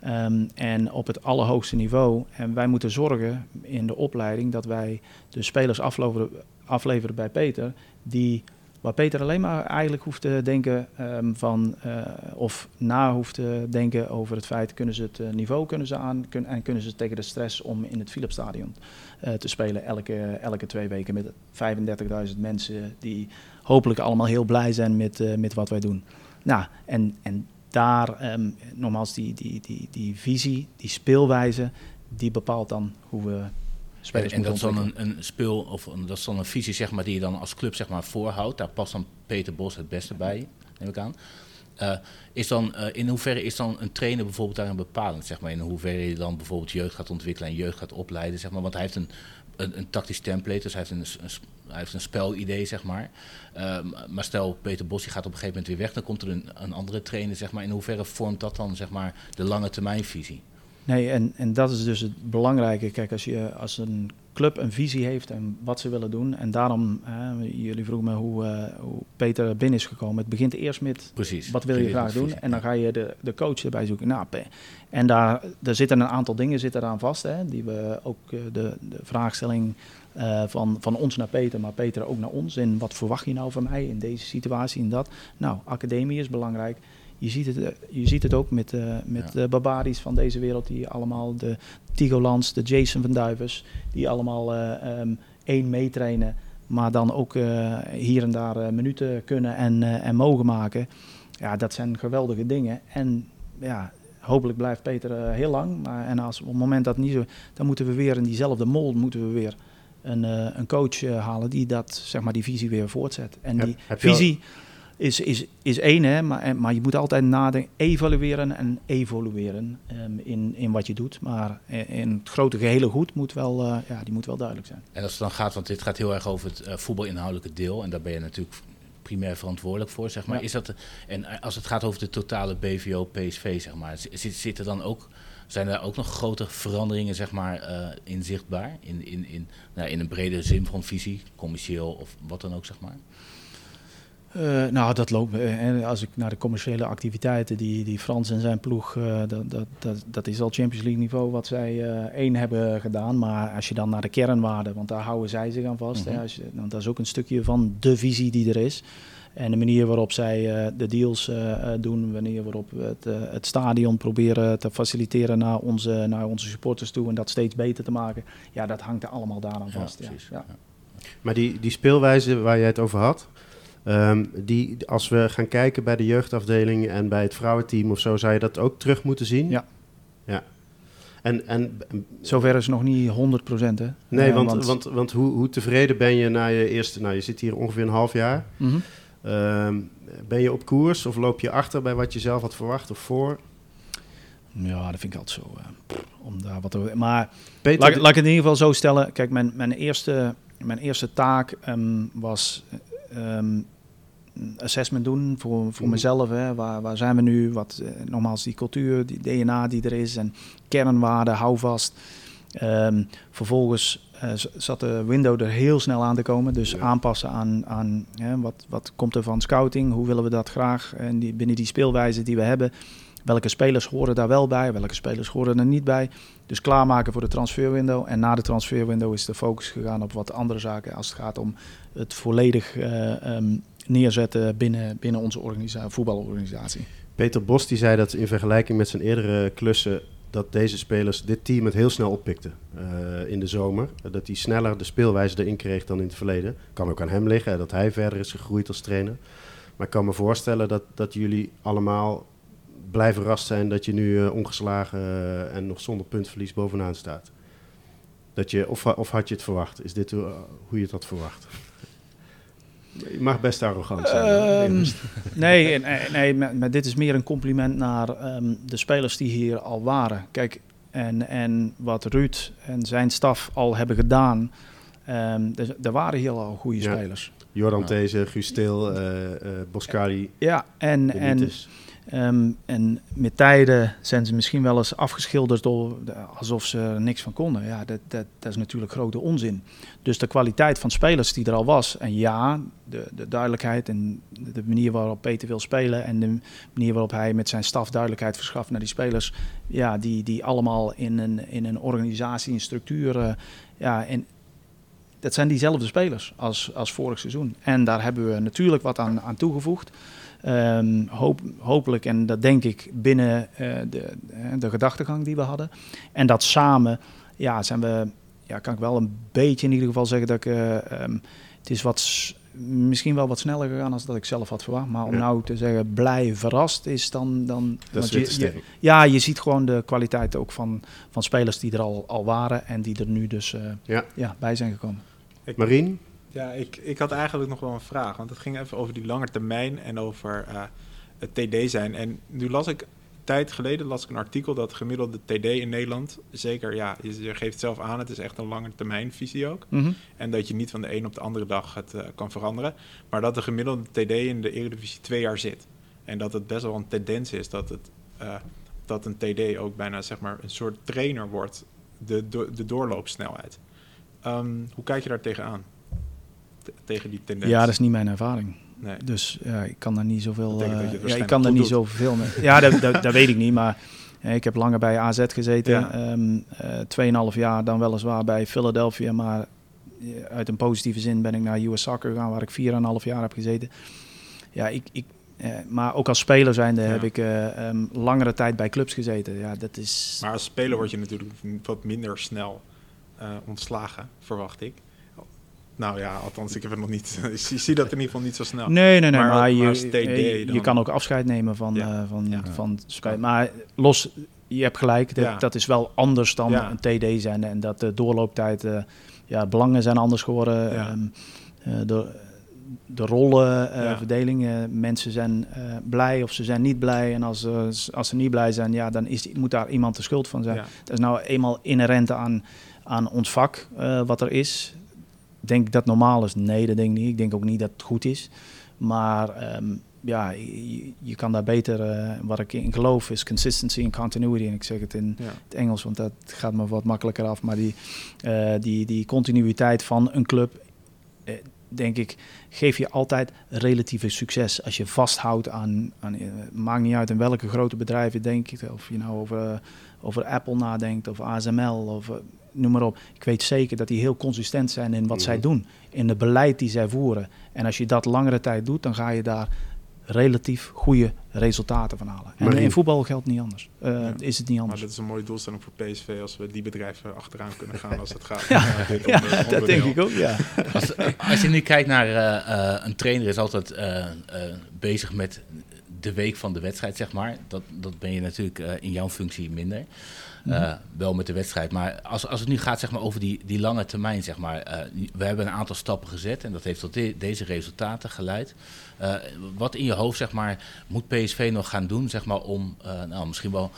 ehm, en op het allerhoogste niveau. En wij moeten zorgen in de opleiding dat wij de spelers afleveren, afleveren bij Peter. Die, waar Peter alleen maar eigenlijk hoeft te denken ehm, van, eh, of na hoeft te denken over het feit, kunnen ze het eh, niveau kunnen ze aan kun- en kunnen ze tegen de stress om in het Philipsstadion eh, te spelen elke, elke twee weken met 35.000 mensen die hopelijk allemaal heel blij zijn met, met wat wij doen. Nou, en, en daar, ehm, nogmaals, die, die, die, die visie, die speelwijze, die bepaalt dan hoe we En, spelers en dat is dan een, een speel, of een, dat is dan een visie zeg maar, die je dan als club zeg maar, voorhoudt. Daar past dan Peter Bos het beste bij, neem ik aan. Eh, is dan, eh, in hoeverre is dan een trainer bijvoorbeeld daarin bepalend? Zeg maar, in hoeverre je dan bijvoorbeeld jeugd gaat ontwikkelen en jeugd gaat opleiden? Zeg maar, want hij heeft een, een, tactisch template, dus hij heeft een, hij heeft een spelidee, zeg maar. Eh, maar stel, Peter Bos die gaat op een gegeven moment weer weg, dan komt er een, een andere trainer. Zeg maar. In hoeverre vormt dat dan zeg maar, de lange termijnvisie? Nee, en, en dat is dus het belangrijke. Kijk, als, je, als een club een visie heeft en wat ze willen doen. En daarom, eh, jullie vroegen me hoe, eh, hoe Peter binnen is gekomen. Het begint eerst met Precies. wat wil je graag doen? En dan ga je de, de coach erbij zoeken. Nou, en daar, daar zitten een aantal dingen zitten eraan vast. Hè, die we ook eh, de, de vraagstelling eh, van, van ons naar Peter, maar Peter ook naar ons. En wat verwacht je nou van mij in deze situatie en dat? Nou, academie is belangrijk. Je ziet het, eh, je ziet het ook met, eh, met Ja. de Barbaris van deze wereld, die allemaal de Tigo Lans, de Jason van Duivers, die allemaal eh, ehm, één meetrainen, maar dan ook hier en daar minuten kunnen en, en mogen maken. Ja, dat zijn geweldige dingen. En ja, hopelijk blijft Peter heel lang. Maar, en als op het moment dat niet zo, dan moeten we weer in diezelfde mold moeten we weer een, een coach halen die dat, zeg maar, die visie weer voortzet. En die heb je al- visie is, is, is één, hè, maar, en- maar je moet altijd nadenken, evalueren en evolueren ehm, in, in wat je doet. Maar in, in het grote gehele goed moet wel, eh, ja, die moet wel duidelijk zijn. En als het dan gaat, want dit gaat heel erg over het eh, voetbalinhoudelijke deel. En daar ben je natuurlijk primair verantwoordelijk voor, zeg maar. Ja. Is dat, en eh, als het gaat over de totale BVO-PSV, zeg maar. Zit, zitten dan ook, zijn er ook nog grote veranderingen, zeg maar, eh, in zichtbaar? In, in, in, nou, in een brede zin van visie, commercieel of wat dan ook, zeg maar. Uh, nou, dat loopt. Uh, als ik naar de commerciële activiteiten, die, die Frans en zijn ploeg, uh, dat, dat, dat, dat is al Champions League niveau wat zij één hebben gedaan. Maar als je dan naar de kernwaarden, want daar houden zij zich aan vast. Mm -hmm. hè, je, nou, dat is ook een stukje van de visie die er is. En de manier waarop zij de deals doen, manier waarop we het, het stadion proberen te faciliteren naar onze, naar onze supporters toe en dat steeds beter te maken. Ja, dat hangt er allemaal daaraan vast. Ja, precies. Ja. Maar die, die speelwijze waar jij het over had, Um, die, als we gaan kijken bij de jeugdafdeling en bij het vrouwenteam of zo, zou je dat ook terug moeten zien? Ja. ja. En, en, Zover is nog niet 100 procent, hè? Nee, uh, want, want, want, want, hoe, hoe, tevreden ben je na je eerste... Nou, je zit hier ongeveer een half jaar. Mm -hmm. um, ben je op koers of loop je achter bij wat je zelf had verwacht of voor? Ja, dat vind ik altijd zo. Uh, pff, om daar wat te, maar Peter, laat, laat ik het in ieder geval zo stellen. Kijk, mijn, mijn, eerste, mijn eerste taak um, was... Um, assessment doen voor, voor mezelf. Hè. Waar, waar zijn we nu? Wat, eh, nogmaals, die cultuur, die DNA die er is en kernwaarden, hou vast. Um, vervolgens uh, zat de window er heel snel aan te komen. Dus ja. aanpassen aan, aan hè, wat, wat komt er van scouting, hoe willen we dat graag en die, binnen die speelwijze die we hebben. Welke spelers horen daar wel bij, welke spelers horen er niet bij. Dus klaarmaken voor de transferwindow. En na de transferwindow is de focus gegaan op wat andere zaken als het gaat om het volledig uh, um, neerzetten binnen, binnen onze organisatie, voetbalorganisatie. Peter Bos die zei dat in vergelijking met zijn eerdere klussen dat deze spelers dit team het heel snel oppikten uh, in de zomer. Dat hij sneller de speelwijze erin kreeg dan in het verleden. Kan ook aan hem liggen, dat hij verder is gegroeid als trainer. Maar ik kan me voorstellen dat, dat jullie allemaal blij verrast zijn dat je nu uh, ongeslagen en nog zonder puntverlies bovenaan staat. Dat je, of, of had je het verwacht? Is dit hoe je het had verwacht? Je mag best arrogant zijn. Um, nee, nee, nee maar, maar, dit is meer een compliment naar um, de spelers die hier al waren. Kijk, en, en wat Ruud en zijn staf al hebben gedaan. Um, er, er, waren hier al goede ja. spelers. Jordan ja. These, Guus Stil, uh, uh, Boscari. Ja, en, en, um, en met tijden zijn ze misschien wel eens afgeschilderd alsof ze er niks van konden. Ja, dat, dat, dat is natuurlijk grote onzin. Dus de kwaliteit van spelers die er al was. En ja, de, de duidelijkheid en de manier waarop Peter wil spelen. En de manier waarop hij met zijn staf duidelijkheid verschaft naar die spelers. Ja, die, die allemaal in een, in een organisatie, een structuur. Uh, ja, en dat zijn diezelfde spelers als, als vorig seizoen. En daar hebben we natuurlijk wat aan, aan toegevoegd. Um, hoop, hopelijk, en dat denk ik, binnen uh, de, de gedachtegang die we hadden. En dat samen, ja, zijn we, ja, kan ik wel een beetje in ieder geval zeggen dat ik, uh, um, het is wat, misschien wel wat sneller gegaan dan dat ik zelf had verwacht. Maar om ja. nou te zeggen blij verrast is dan... dan dat is je, je, Ja, je ziet gewoon de kwaliteit ook van, van spelers die er al, al waren en die er nu dus uh, ja. Ja, bij zijn gekomen. Ik, Marien? Ja, ik, ik had eigenlijk nog wel een vraag. Want het ging even over die lange termijn en over uh, het TD zijn. En nu las ik, tijd geleden las ik een artikel dat gemiddelde TD in Nederland, zeker, ja, je, je geeft zelf aan, het is echt een lange termijn visie ook. Mm -hmm. En dat je niet van de een op de andere dag het uh, kan veranderen. Maar dat de gemiddelde TD in de Eredivisie twee jaar zit. En dat het best wel een tendens is dat, het, uh, dat een TD ook bijna zeg maar een soort trainer wordt, de, de, de doorloopsnelheid. Um, hoe kijk je daar tegenaan? Tegen die tendens? Ja, dat is niet mijn ervaring. Nee. Dus ja, ik kan daar niet zoveel. Ja, ik kan daar niet zoveel mee. Ja, dat, dat, dat weet ik niet. Maar ik heb langer bij AZ gezeten. Ja. Um, uh, 2,5 jaar dan weliswaar bij Philadelphia. Maar uit een positieve zin ben ik naar US Soccer gegaan, waar ik 4,5 jaar heb gezeten. Ja, ik. ik uh, maar ook als speler zijnde ja. heb ik uh, um, langere tijd bij clubs gezeten. Ja, dat is... Maar als speler word je natuurlijk wat minder snel ontslagen, verwacht ik. Nou ja, althans, ik heb het nog niet. ik zie dat in ieder geval niet zo snel. Nee, nee, nee. Maar, maar je, TD je, je kan ook afscheid nemen van, ja. uh, van, ja. van spijt. Maar los, je hebt gelijk. Dat, dat is wel anders dan een TD zijn. En dat de doorlooptijd, uh, ja, belangen zijn anders geworden. Um, uh, de, de rollenverdeling. Mensen zijn blij of ze zijn niet blij. En als, als ze niet blij zijn, ja, dan is, moet daar iemand de schuld van zijn. Dat is nou eenmaal inherent aan, aan ons vak wat er is. Denk ik dat normaal is? Nee, dat denk ik niet. Ik denk ook niet dat het goed is. Maar um, ja, je, je, kan daar beter, uh, wat ik in geloof, is consistency en continuity. En ik zeg het in ja. het Engels, want dat gaat me wat makkelijker af. Maar die, uh, die, die continuïteit van een club, uh, denk ik, geef je altijd relatieve succes. Als je vasthoudt aan, aan eh, maakt niet uit in welke grote bedrijven denk je, of je nou over, eh, over Apple nadenkt of ASML of eh, noem maar op. Ik weet zeker dat die heel consistent zijn in wat zij Mhm. doen, in het beleid die zij voeren. En als je dat langere tijd doet, dan ga je daar relatief goede resultaten van halen. En Maar in- voetbal geldt niet anders. Eh, Ja. Is het niet Maar anders. dat is een mooie doelstelling voor PSV als we die bedrijven achteraan kunnen gaan als het gaat. Ja, om dit ja, onder- dat denk ik ook, ja. Als, als je nu kijkt naar eh, eh, een trainer is altijd eh, eh, bezig met de week van de wedstrijd, zeg maar. Dat, dat ben je natuurlijk in jouw functie minder. Eh, wel met de wedstrijd. Maar als, als het nu gaat zeg maar, over die, die lange termijn, zeg maar. eh, we hebben een aantal stappen gezet en dat heeft tot de- deze resultaten geleid. Eh, wat in je hoofd, zeg maar, moet PSV nog gaan doen, zeg maar, om nou, misschien wel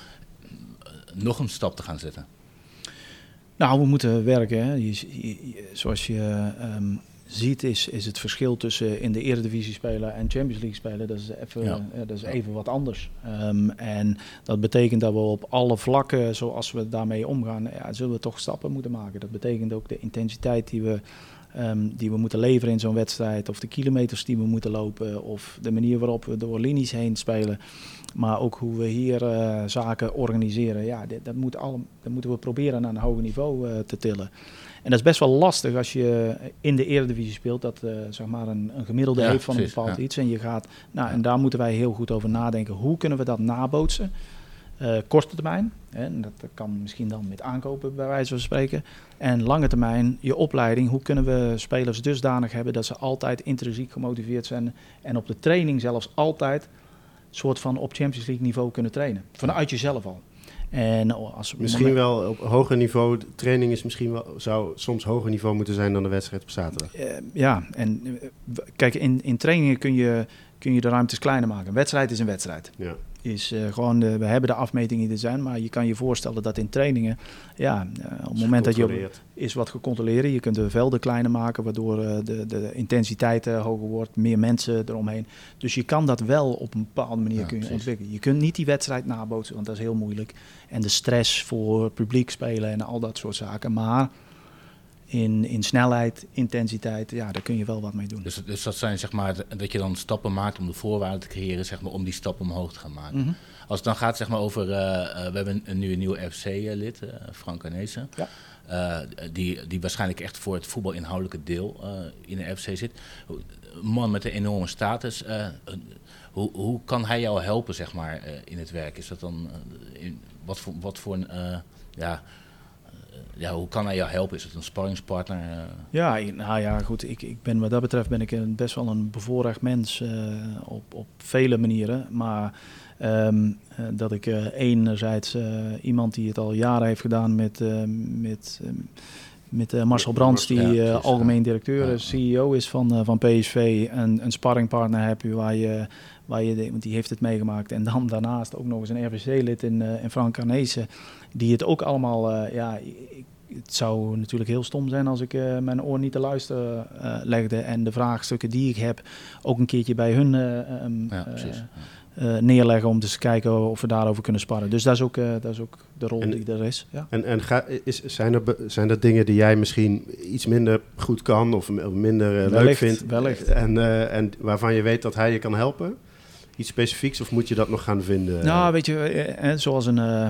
nog een stap te gaan zetten? Nou, we moeten werken. Hè. Zoals je ehm, ziet, is, is het verschil tussen in de Eredivisie spelen en Champions League spelen, dat is even, Ja. eh, dat is even wat anders. Ehm, en dat betekent dat we op alle vlakken, zoals we daarmee omgaan, ja, zullen we toch stappen moeten maken. Dat betekent ook de intensiteit die we, ehm, die we moeten leveren in zo'n wedstrijd, of de kilometers die we moeten lopen, of de manier waarop we door linies heen spelen. Maar ook hoe we hier eh, zaken organiseren. Ja, dit, dat, moet alle, dat moeten we proberen naar een hoger niveau eh, te tillen. En dat is best wel lastig als je in de Eredivisie speelt. Dat eh, zeg maar een, een gemiddelde Ja, heeft van een bepaald ja. iets. En, je gaat, nou, en daar moeten wij heel goed over nadenken. Hoe kunnen we dat nabootsen? Korte termijn. Hè, en dat kan misschien dan met aankopen bij wijze van spreken. En lange termijn, je opleiding. Hoe kunnen we spelers dusdanig hebben dat ze altijd intrinsiek gemotiveerd zijn. En op de training zelfs altijd soort van op Champions League niveau kunnen trainen. Vanuit jezelf al. En als Misschien moment- wel op hoger niveau. Training is misschien wel, zou soms hoger niveau moeten zijn dan de wedstrijd op zaterdag. Eh, ja, en eh, kijk, in, in trainingen kun je, kun je de ruimtes kleiner maken. Een wedstrijd is een wedstrijd. Ja. Is, eh, gewoon de, we hebben de afmetingen die er zijn, maar je kan je voorstellen dat in trainingen, ja, eh, op het moment dat je is wat gecontroleerd, je kunt de velden kleiner maken, waardoor eh, de, de intensiteit hoger wordt, meer mensen eromheen. Dus je kan dat wel op een bepaalde manier Ja, kun je ontwikkelen. Je kunt niet die wedstrijd nabootsen, want dat is heel moeilijk. En de stress voor publiek spelen en al dat soort zaken. Maar in, in snelheid, intensiteit, ja, daar kun je wel wat mee doen. Dus, dus dat zijn zeg maar dat je dan stappen maakt om de voorwaarden te creëren, zeg maar, om die stap omhoog te gaan maken. Mhm. Als het dan gaat zeg maar, over, eh, eh, we hebben een, nu een nieuwe FC-lid, eh, Frank Arnezen. Ja. Die, die waarschijnlijk echt voor het voetbalinhoudelijke deel in de FC zit. Een man met een enorme status. hoe, hoe kan hij jou helpen zeg maar, in het werk? Is dat dan, in, wat, voor, wat voor een, ja, ja, hoe kan hij jou helpen? Is het een sparringspartner? eh? Ja, nou ja, goed. Ik, ik ben, wat dat betreft ben ik een, best wel een bevoorrecht mens eh, op, op vele manieren. Maar ehm, eh, dat ik eh, enerzijds eh, iemand die het al jaren heeft gedaan met, eh, met, ehm, met eh, Marcel Brands, die ja, eh, algemeen directeur, Ja. CEO is van, eh, van PSV. Een, een sparringpartner heb je waar je, waar je want die heeft het meegemaakt. En dan daarnaast ook nog eens een RVC-lid in, in Frank Arnezen, die het ook allemaal, ja, ik, het zou natuurlijk heel stom zijn als ik mijn oor niet te luisteren legde en de vraagstukken die ik heb ook een keertje bij hun eh, ehm, Ja, eh, neerleggen om dus te kijken of we daarover kunnen sparren. Dus dat is ook, eh, dat is ook de rol En- die er is. Ja. En, en ga, is, zijn, er, zijn er dingen die jij misschien iets minder goed kan of minder eh, leuk vindt? wellicht. En, en waarvan je weet dat hij je kan helpen? Iets specifieks of moet je dat nog gaan vinden? Nou, weet je, eh, eh, zoals, een, eh,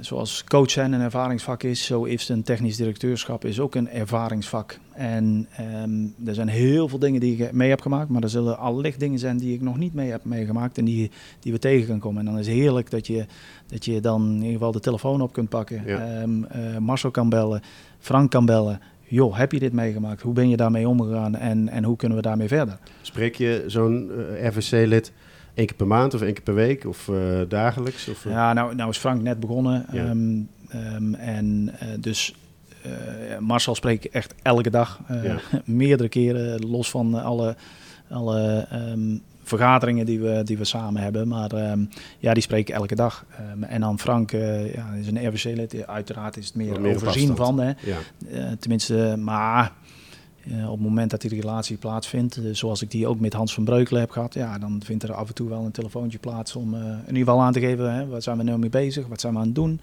zoals coach zijn een ervaringsvak is, zo is een technisch directeurschap is ook een ervaringsvak. En ehm, er zijn heel veel dingen die ik mee heb gemaakt, maar er zullen allicht dingen zijn die ik nog niet mee heb meegemaakt en die, die we tegen kan komen. En dan is het heerlijk dat je, dat je dan in ieder geval de telefoon op kunt pakken, Ja. Ehm, eh, Marcel kan bellen, Frank kan bellen. Joh, heb je dit meegemaakt? Hoe ben je daarmee omgegaan en, en hoe kunnen we daarmee verder? Spreek je zo'n eh, RVC-lid één keer per maand of één keer per week of eh, dagelijks? Of, eh? Ja, nou, nou is Frank net begonnen. Ja. Ehm, ehm, en eh, dus Marcel spreek ik echt elke dag. Ja. meerdere keren, los van alle, alle ehm, vergaderingen die we, die we samen hebben. Maar ja, die spreek ik elke dag. En dan Frank ja, is een RVC-lid. Uiteraard is het meer, overzien van. Hè. ja. Tenminste, maar eh, op het moment dat die relatie plaatsvindt, eh, zoals ik die ook met Hans van Breukelen heb gehad, ja, dan vindt er af en toe wel een telefoontje plaats om eh, in ieder geval aan te geven, hè, wat zijn we nou mee bezig, wat zijn we aan het doen.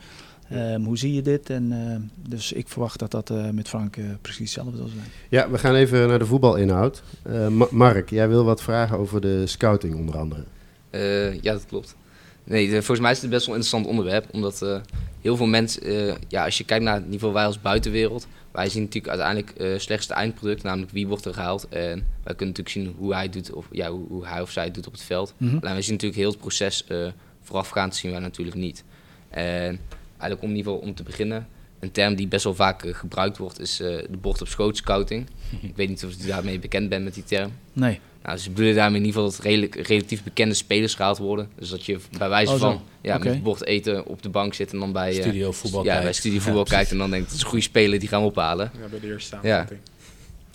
Ehm, hoe zie je dit? En, eh, dus ik verwacht dat dat eh, met Frank precies hetzelfde zal zijn. Ja, we gaan even naar de voetbalinhoud. Eh, Ma- Mark, jij wil wat vragen over de scouting onder andere. Eh, ja, dat klopt. Nee, de- volgens mij is het best wel een interessant onderwerp. Omdat eh, heel veel mensen, eh, ja, als je kijkt naar het niveau wij als buitenwereld, wij zien natuurlijk uiteindelijk eh slechts het eindproduct, namelijk wie wordt er gehaald. En wij kunnen natuurlijk zien hoe hij, doet, of, ja, hoe, hoe hij of zij het doet op het veld. Mhm. Alleen we zien natuurlijk heel het proces eh, voorafgaand zien wij natuurlijk niet. En eigenlijk om in ieder geval om te beginnen, een term die best wel vaak eh, gebruikt wordt, is de bord op schoot scouting. Ik weet niet of u daarmee bekend bent met die term. Nee. Nou, ze bedoelen daarmee in ieder geval dat redelijk, relatief bekende spelers gehaald worden. Dus dat je bij wijze Oh, van ja, met bord eten op de bank zit en dan bij, eh, Studio voetbal ja, bij kijkt. studie voetbal Ja, kijkt en dan denkt het is een goede speler, die gaan we ophalen. Ja, bij de eerste Ja. samenvatting.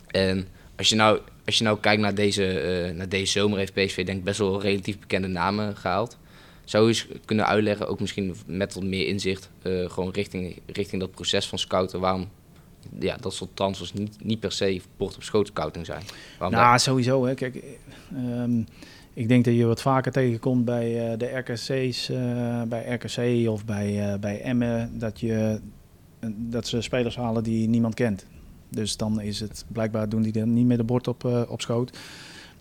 En als je nou, als je nou kijkt naar deze, eh, naar deze zomer, heeft PSV denk ik best wel relatief bekende namen gehaald. Zou je eens kunnen uitleggen, ook misschien met wat meer inzicht, eh, gewoon richting, richting dat proces van scouten, waarom ja, dat soort transfers niet, niet per se bord op schoot scouting zijn? Waarom Nou, sowieso. Hè. Kijk, ehm, ik denk dat je wat vaker tegenkomt bij eh, de RKC's, eh, bij RKC of bij, eh, bij Emmen, dat, je, dat ze spelers halen die niemand kent. Dus dan is het blijkbaar doen die dan niet meer de bord op, op schoot.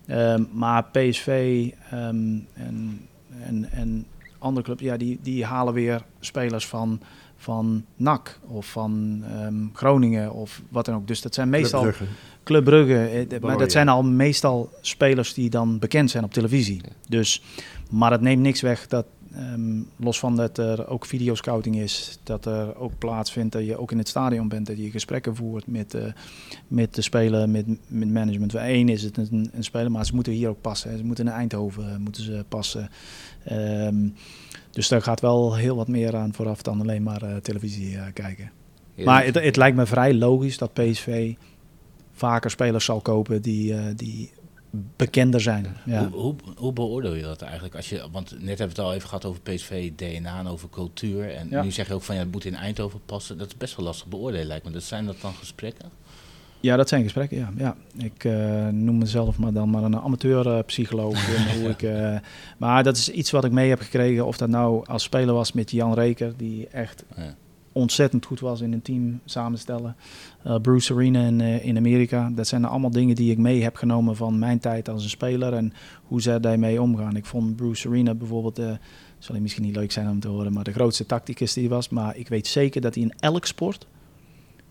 Ehm, maar PSV ehm, en, en, en andere clubs, ja, die, die halen weer spelers van, van NAC of van ehm, Groningen of wat dan ook. Dus dat zijn meestal... Club Brugge. Club Brugge, eh, maar dat zijn al meestal spelers die dan bekend zijn op televisie. Ja. Dus, maar dat neemt niks weg dat, ehm, los van dat er ook videoscouting is, dat er ook plaatsvindt dat je ook in het stadion bent, dat je gesprekken voert met, eh, met de speler, met, met management. Voor één is het een, een speler, maar ze moeten hier ook passen. Ze moeten in Eindhoven eh, moeten ze passen. Ehm, dus daar gaat wel heel wat meer aan vooraf dan alleen maar eh, televisie eh, kijken. Ja, Maar het, het lijkt me vrij logisch dat PSV vaker spelers zal kopen die, eh, die bekender zijn. Ja. Hoe, hoe, hoe beoordeel je dat eigenlijk? Als je, want net hebben we het al even gehad over PSV, DNA en over cultuur. En Ja. nu zeg je ook van ja, het moet in Eindhoven passen. Dat is best wel lastig beoordelen lijkt me. Dat zijn dat dan gesprekken? Ja, dat zijn gesprekken. Ja. Ja. Ik eh, noem mezelf maar dan maar een amateur-psycholoog. eh, maar dat is iets wat ik mee heb gekregen. Of dat nou als speler was met Jan Reker, die echt Ja. ontzettend goed was in een team samenstellen. Eh, Bruce Arena in, in Amerika. Dat zijn allemaal dingen die ik mee heb genomen van mijn tijd als een speler en hoe zij daarmee omgaan. Ik vond Bruce Arena bijvoorbeeld, zal hij misschien niet leuk zijn om te horen, maar de grootste tacticus die was. Maar ik weet zeker dat hij in elk sport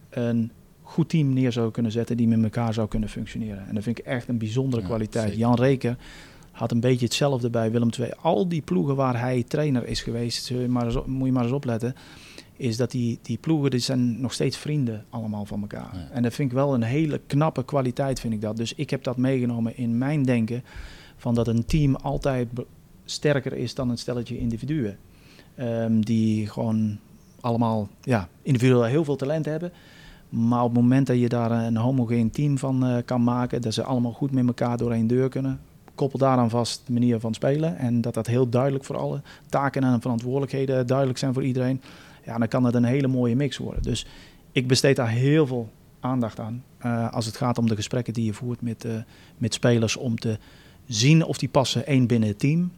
een goed team neer zou kunnen zetten die met elkaar zou kunnen functioneren. En dat vind ik echt een bijzondere Ja, kwaliteit. zeker. Jan Reker had een beetje hetzelfde bij Willem II. Al die ploegen waar hij trainer is geweest, maar eens moet je maar eens opletten is dat die, die ploegen die zijn nog steeds vrienden allemaal van elkaar. Ja. En dat vind ik wel een hele knappe kwaliteit, vind ik dat. Dus ik heb dat meegenomen in mijn denken van dat een team altijd sterker is dan een stelletje individuen. Ehm, die gewoon allemaal ja, individueel heel veel talent hebben. Maar op het moment dat je daar een homogeen team van eh, kan maken, dat ze allemaal goed met elkaar door één deur kunnen, koppel daaraan vast de manier van spelen. En dat dat heel duidelijk voor alle taken en verantwoordelijkheden duidelijk zijn voor iedereen. Ja, dan kan dat een hele mooie mix worden. Dus ik besteed daar heel veel aandacht aan. eh, als het gaat om de gesprekken die je voert met, eh, met spelers. Om te zien of die passen één binnen het team.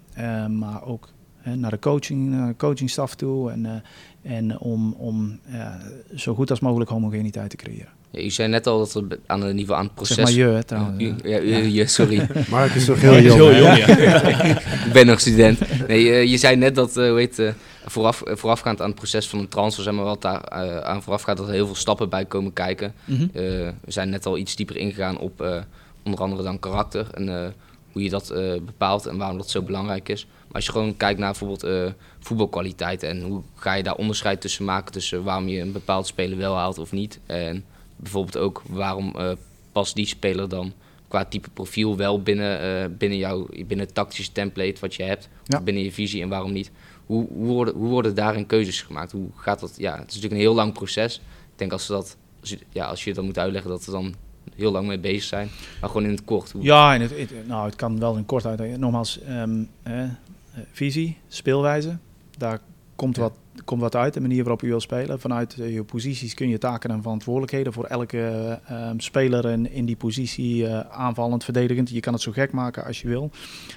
maar ook naar de coaching, uh, coachingstaf toe. En, eh, en om, om ja, zo goed als mogelijk homogeniteit te creëren. Ja, u zei net al dat we aan het niveau aan het proces... Zeg maar je hè, trouwens. U- ja, u- je, sorry. Mark is toch heel jong. ik ben nog student. Nee, eh, je zei net dat, eh hoe heet, eh, vooraf, eh, voorafgaand aan het proces van een transfer, zeg maar wat daar eh, aan vooraf gaat, dat er heel veel stappen bij komen kijken. Mhm. Eh, we zijn net al iets dieper ingegaan op eh, onder andere dan karakter en eh, hoe je dat eh, bepaalt en waarom dat zo belangrijk is. Als je gewoon kijkt naar bijvoorbeeld eh, voetbalkwaliteit en hoe ga je daar onderscheid tussen maken tussen waarom je een bepaald speler wel haalt of niet. En bijvoorbeeld ook waarom eh, past die speler dan qua type profiel wel binnen, eh, binnen, jouw, binnen het tactische template wat je hebt, Ja. binnen je visie en waarom niet. Hoe, hoe, worden, hoe worden daarin keuzes gemaakt? Hoe gaat dat? Ja, het is natuurlijk een heel lang proces. Ik denk als, ze dat, als, je, ja, als je dat moet uitleggen, dat we dan heel lang mee bezig zijn. Maar gewoon in het kort. Hoe, Ja, en het, nou, het kan wel in kort uit. Nogmaals, ehm, eh, eh, visie, speelwijze. Daar komt, Ja. wat, komt wat uit, de manier waarop je wil spelen. Vanuit eh, je posities kun je taken en verantwoordelijkheden voor elke eh, ehm, speler in, in die positie eh, aanvallend, verdedigend. Je kan het zo gek maken als je wil.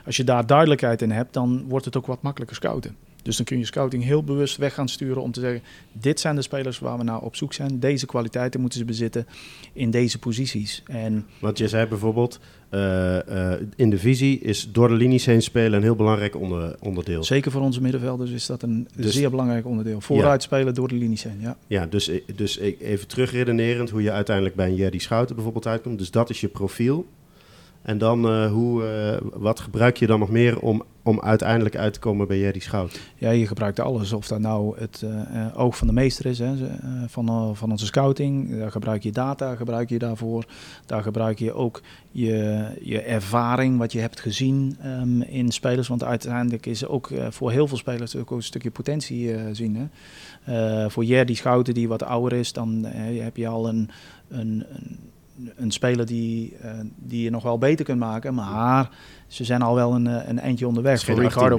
Als je daar duidelijkheid in hebt, dan wordt het ook wat makkelijker scouten. Dus dan kun je scouting heel bewust weg gaan sturen om te zeggen: dit zijn de spelers waar we naar op zoek zijn. Deze kwaliteiten moeten ze bezitten in deze posities. En Want je zei bijvoorbeeld, eh, eh, in de visie is door de linies heen spelen een heel belangrijk onder, onderdeel. zeker voor onze middenvelders is dat een Dus- zeer belangrijk onderdeel. Vooruit spelen door de linies heen. Ja. Ja, dus, dus even terugredenerend hoe je uiteindelijk bij een Jerry Schouten bijvoorbeeld uitkomt. Dus dat is je profiel. En dan, eh, hoe, eh, wat gebruik je dan nog meer om, om uiteindelijk uit te komen bij Jerry Schout? Ja, je gebruikt alles. Of dat nou het eh, oog van de meester is, hè, van, van onze scouting. Daar gebruik je data, gebruik je daarvoor. Daar gebruik je ook je, je ervaring, wat je hebt gezien ehm, in spelers. Want uiteindelijk is ook voor heel veel spelers ook een stukje potentie zien. Hè. Voor Jerdy Schouten, die wat ouder is, dan heb je al een, een, een, een speler die, eh, die je nog wel beter kunt maken. Maar ze zijn al wel een, eh, een eindje onderweg. Voor 18 Ricardo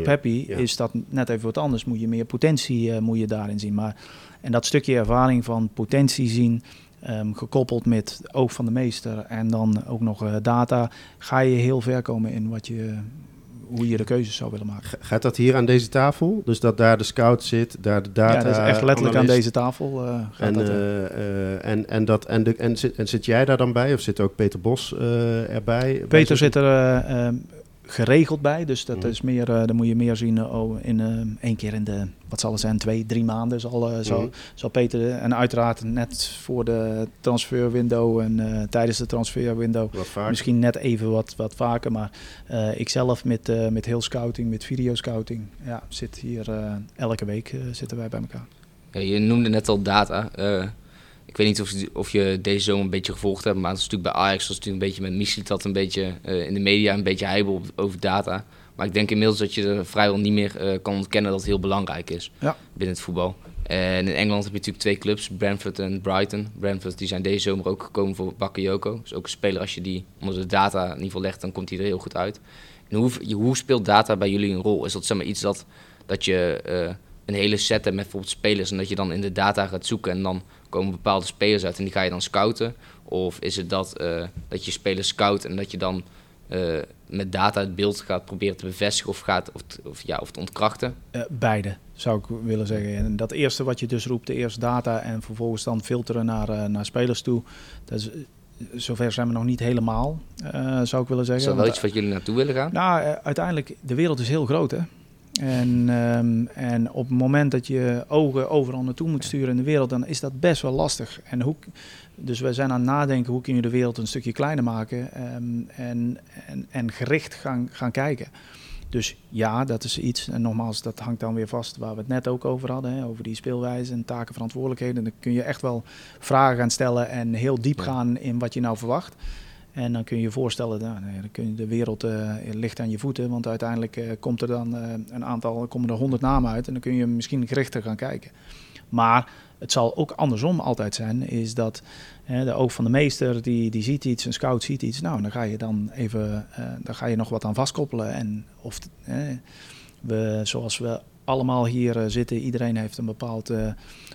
Ja. is dat net even wat anders. Moet je meer potentie eh, moet je daarin zien. Maar, en dat stukje ervaring van potentie zien, ehm, gekoppeld met oog van de meester en dan ook nog data, ga je heel ver komen in wat je, hoe je de keuzes zou willen maken. Gaat dat hier aan deze tafel? Dus dat daar de scout zit, daar de data ja, dat is echt letterlijk aan deze tafel. eh, gaat En, dat, eh. eh, en, en, dat, en, de, en, zit, en zit jij daar dan bij? Of zit ook Peter Bos erbij? Bij Peter zit er eh, ehm, geregeld bij, dus dat Mhm. is meer, eh dan moet je meer zien oh, in eh, één keer in de, wat zal het zijn, twee, drie maanden zal, eh, zal, Mhm. zal Peter, en uiteraard net voor de transferwindow en eh, tijdens de transferwindow. Misschien net even wat, wat vaker, maar eh ik zelf met, eh, met heel scouting, met video scouting, ja, zit hier eh, elke week zitten wij bij elkaar. Ja, je noemde net al data. Ik weet niet of, je- of je deze zomer een beetje gevolgd hebt, maar het is natuurlijk bij Ajax was het natuurlijk een beetje met Michel dat een beetje eh, in de media een beetje heibel over data. Maar ik denk inmiddels dat je er vrijwel niet meer eh, kan ontkennen dat het heel belangrijk is Ja. binnen het voetbal. En in Engeland heb je natuurlijk twee clubs, Brentford en Brighton. Brentford die zijn deze zomer ook gekomen voor Bakayoko. Dus ook een speler als je die onder de data geval legt, dan komt hij er heel goed uit. En hoe, hoe speelt data bij jullie een rol? Is dat zeg maar iets dat, dat je eh, een hele set hebt met bijvoorbeeld spelers en dat je dan in de data gaat zoeken en dan komen bepaalde spelers uit en die ga je dan scouten? Of is het dat, eh, dat je spelers scout en dat je dan eh, met data het beeld gaat proberen te bevestigen of, gaat, of, of, ja, of te ontkrachten? Eh, beide, zou ik willen zeggen. En dat eerste wat je dus roept, de eerste data en vervolgens dan filteren naar, naar spelers toe. Dat is, zover zijn we nog niet helemaal, zou ik willen Is zeggen. dat wel iets wat jullie naartoe willen gaan? Nou, uiteindelijk, de wereld is heel groot, hè. En, ehm, en op het moment dat je ogen overal naartoe moet sturen in de wereld, dan is dat best wel lastig. En hoe, dus we zijn aan het nadenken, hoe kun je de wereld een stukje kleiner maken ehm, en, en, en gericht gaan, gaan kijken. Dus ja, dat is iets. En nogmaals, dat hangt dan weer vast waar we het net ook over hadden. Hè, over die speelwijze en taken, verantwoordelijkheden. Dan kun je echt wel vragen gaan stellen en heel diep gaan in wat je nou verwacht. En dan kun je je voorstellen, nou, nou dan kun je de wereld eh, ligt aan je voeten. Want uiteindelijk eh, komt er dan eh, een aantal, komen er honderd namen uit. En dan kun je misschien gerichter gaan kijken. Maar het zal ook andersom altijd zijn, is dat de oog van de meester, die, die ziet iets, een scout ziet iets. Nou, dan ga je dan even, dan ga je nog wat aan vastkoppelen. En of, we, zoals we allemaal hier zitten, iedereen heeft een bepaald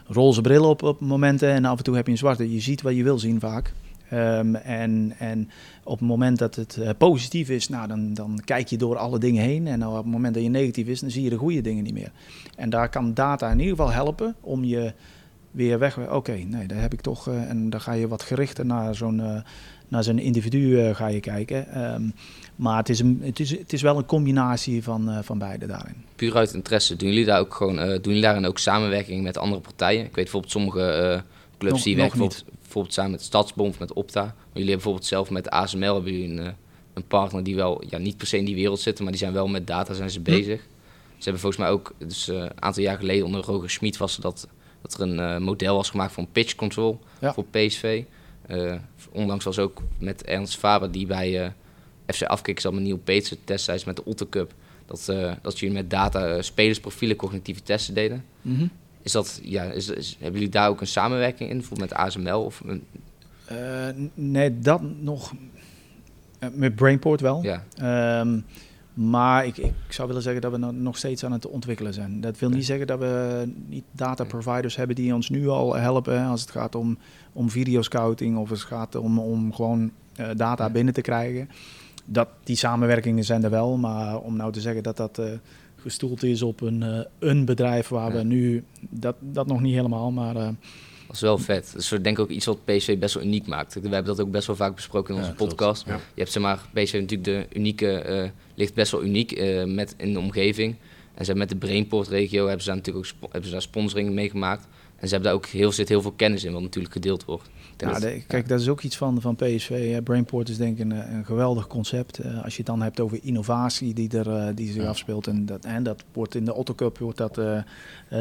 roze bril op op momenten. En af en toe heb je een zwarte. Je ziet wat je wil zien vaak. Ehm, en, en op het moment dat het eh, positief is, nou, dan, dan kijk je door alle dingen heen. En op het moment dat je negatief is, dan zie je de goede dingen niet meer. En daar kan data in ieder geval helpen om je weer weg. Oké, nee, daar heb ik toch. eh, en dan ga je wat gerichter naar zo'n eh, naar zo'n individu ga je kijken. Ehm, maar het is, een, het, is, het is wel een combinatie van, van beide daarin. Puur uit interesse, doen jullie daar ook gewoon, doen jullie daarin ook samenwerking met andere partijen? Ik weet bijvoorbeeld sommige clubs Nog- die werken bijvoorbeeld, samen met Stadsbom of met Opta. Maar jullie hebben bijvoorbeeld zelf met ASML hebben jullie een, eh, een partner die wel ja, niet per se in die wereld zitten, maar die zijn wel met data zijn ze bezig. Ze hebben volgens mij ook, dus eh, een aantal jaar geleden onder Roger Schmid was dat, dat er een eh, model was gemaakt voor pitch control Ja. voor PSV. Eh, onlangs was ook met Ernst Faber die bij FC Afkikken zat met Neil Peetsen destijds met de Otter Cup. Dat, dat jullie met data spelersprofielen cognitieve testen deden. Is dat, ja, is, is- hebben jullie daar ook een samenwerking in, bijvoorbeeld met ASML? Of een, Eh, nee, dat nog. eh, met Brainport wel. ja, Ehm, maar ik, ik zou willen zeggen dat we no- nog steeds aan het ontwikkelen zijn. Dat wil niet zeggen dat we niet data providers hebben die ons nu al helpen als het gaat om, om videoscouting of als het gaat om, om gewoon eh, data binnen te krijgen. Dat, die samenwerkingen zijn er wel, maar om nou te zeggen dat dat gestoeld is op een, eh, een bedrijf waar Ja. we nu, dat, dat nog niet helemaal, maar eh, Dat is wel vet. Dat is denk ik ook iets wat PSV best wel uniek maakt. We hebben dat ook best wel vaak besproken in onze Ja, podcast. Ja. Je hebt zeg maar, PSV natuurlijk de unieke, eh, ligt best wel uniek eh, met, in de omgeving. En ze hebben met de Brainport-regio hebben ze daar natuurlijk ook spo- hebben ze daar sponsoring mee gemaakt. En ze hebben daar ook heel, zit heel veel kennis in, wat natuurlijk gedeeld wordt. Ja, de- kijk, dat is ook iets van, van PSV. hè. Brainport is denk ik een, een geweldig concept. Eh, als je het dan hebt over innovatie die, er, eh, die zich Ja. afspeelt. En dat, en dat wordt in de Otto Cup wordt dat, eh,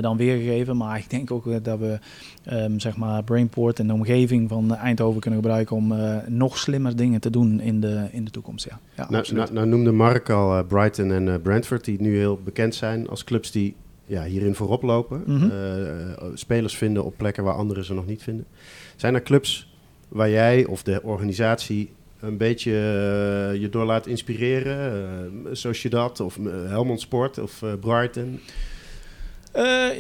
dan weergegeven. Maar ik denk ook dat we ehm, zeg maar Brainport en de omgeving van Eindhoven kunnen gebruiken om nog slimmer dingen te doen in de, in de toekomst. Ja, ja Nou, nou, nou noemde Mark al Brighton en Brentford, die nu heel bekend zijn als clubs die ja, hierin voorop lopen. Mhm. Eh, eh, spelers vinden op plekken waar anderen ze nog niet vinden. Zijn er clubs waar jij of de organisatie een beetje eh, je door laat inspireren? Uh, Sociedad of Helmond Sport of Brighton?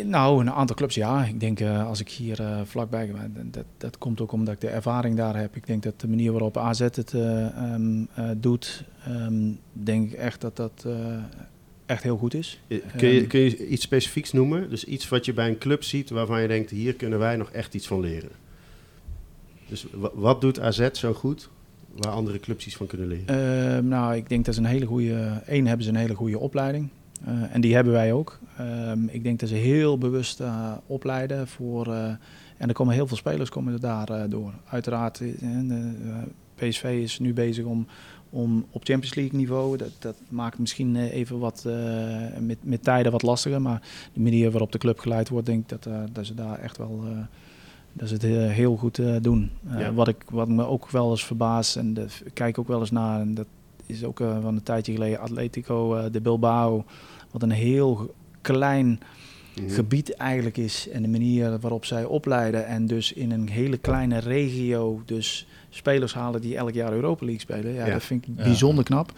Nou, een aantal clubs ja. Ik denk als ik hier vlakbij ben, dat, dat komt ook omdat ik de ervaring daar heb. Ik denk dat de manier waarop AZ het eh, ehm, eh, doet, ehm, denk ik echt dat dat echt heel goed is. Eh, Kun je, Ehm. kun je iets specifieks noemen? Dus iets wat je bij een club ziet waarvan je denkt, hier kunnen wij nog echt iets van leren. Dus wa- wat doet AZ zo goed waar andere clubs iets van kunnen leren? Ehm, nou, ik denk dat ze een hele goede. Één hebben ze een hele goede opleiding. Eh, en die hebben wij ook. Ehm, ik denk dat ze heel bewust eh, opleiden voor. en er komen heel veel spelers komen er daar door. Uiteraard, PSV is nu bezig om, om op Champions League niveau. Dat, dat maakt misschien eh, even wat eh, met, met tijden wat lastiger. Maar de manier waarop de club geleid wordt, denk ik dat, eh, dat ze daar echt wel. dat ze het heel goed doen. Ja. wat, ik, wat me ook wel eens verbaast, en ik kijk ook wel eens naar, en dat is ook van een tijdje geleden, Atletico de Bilbao. Wat een heel klein Mhm. gebied eigenlijk is. En de manier waarop zij opleiden. En dus in een hele kleine regio dus spelers halen die elk jaar Europa League spelen. Ja, Ja. dat vind ik Ja. bijzonder knap.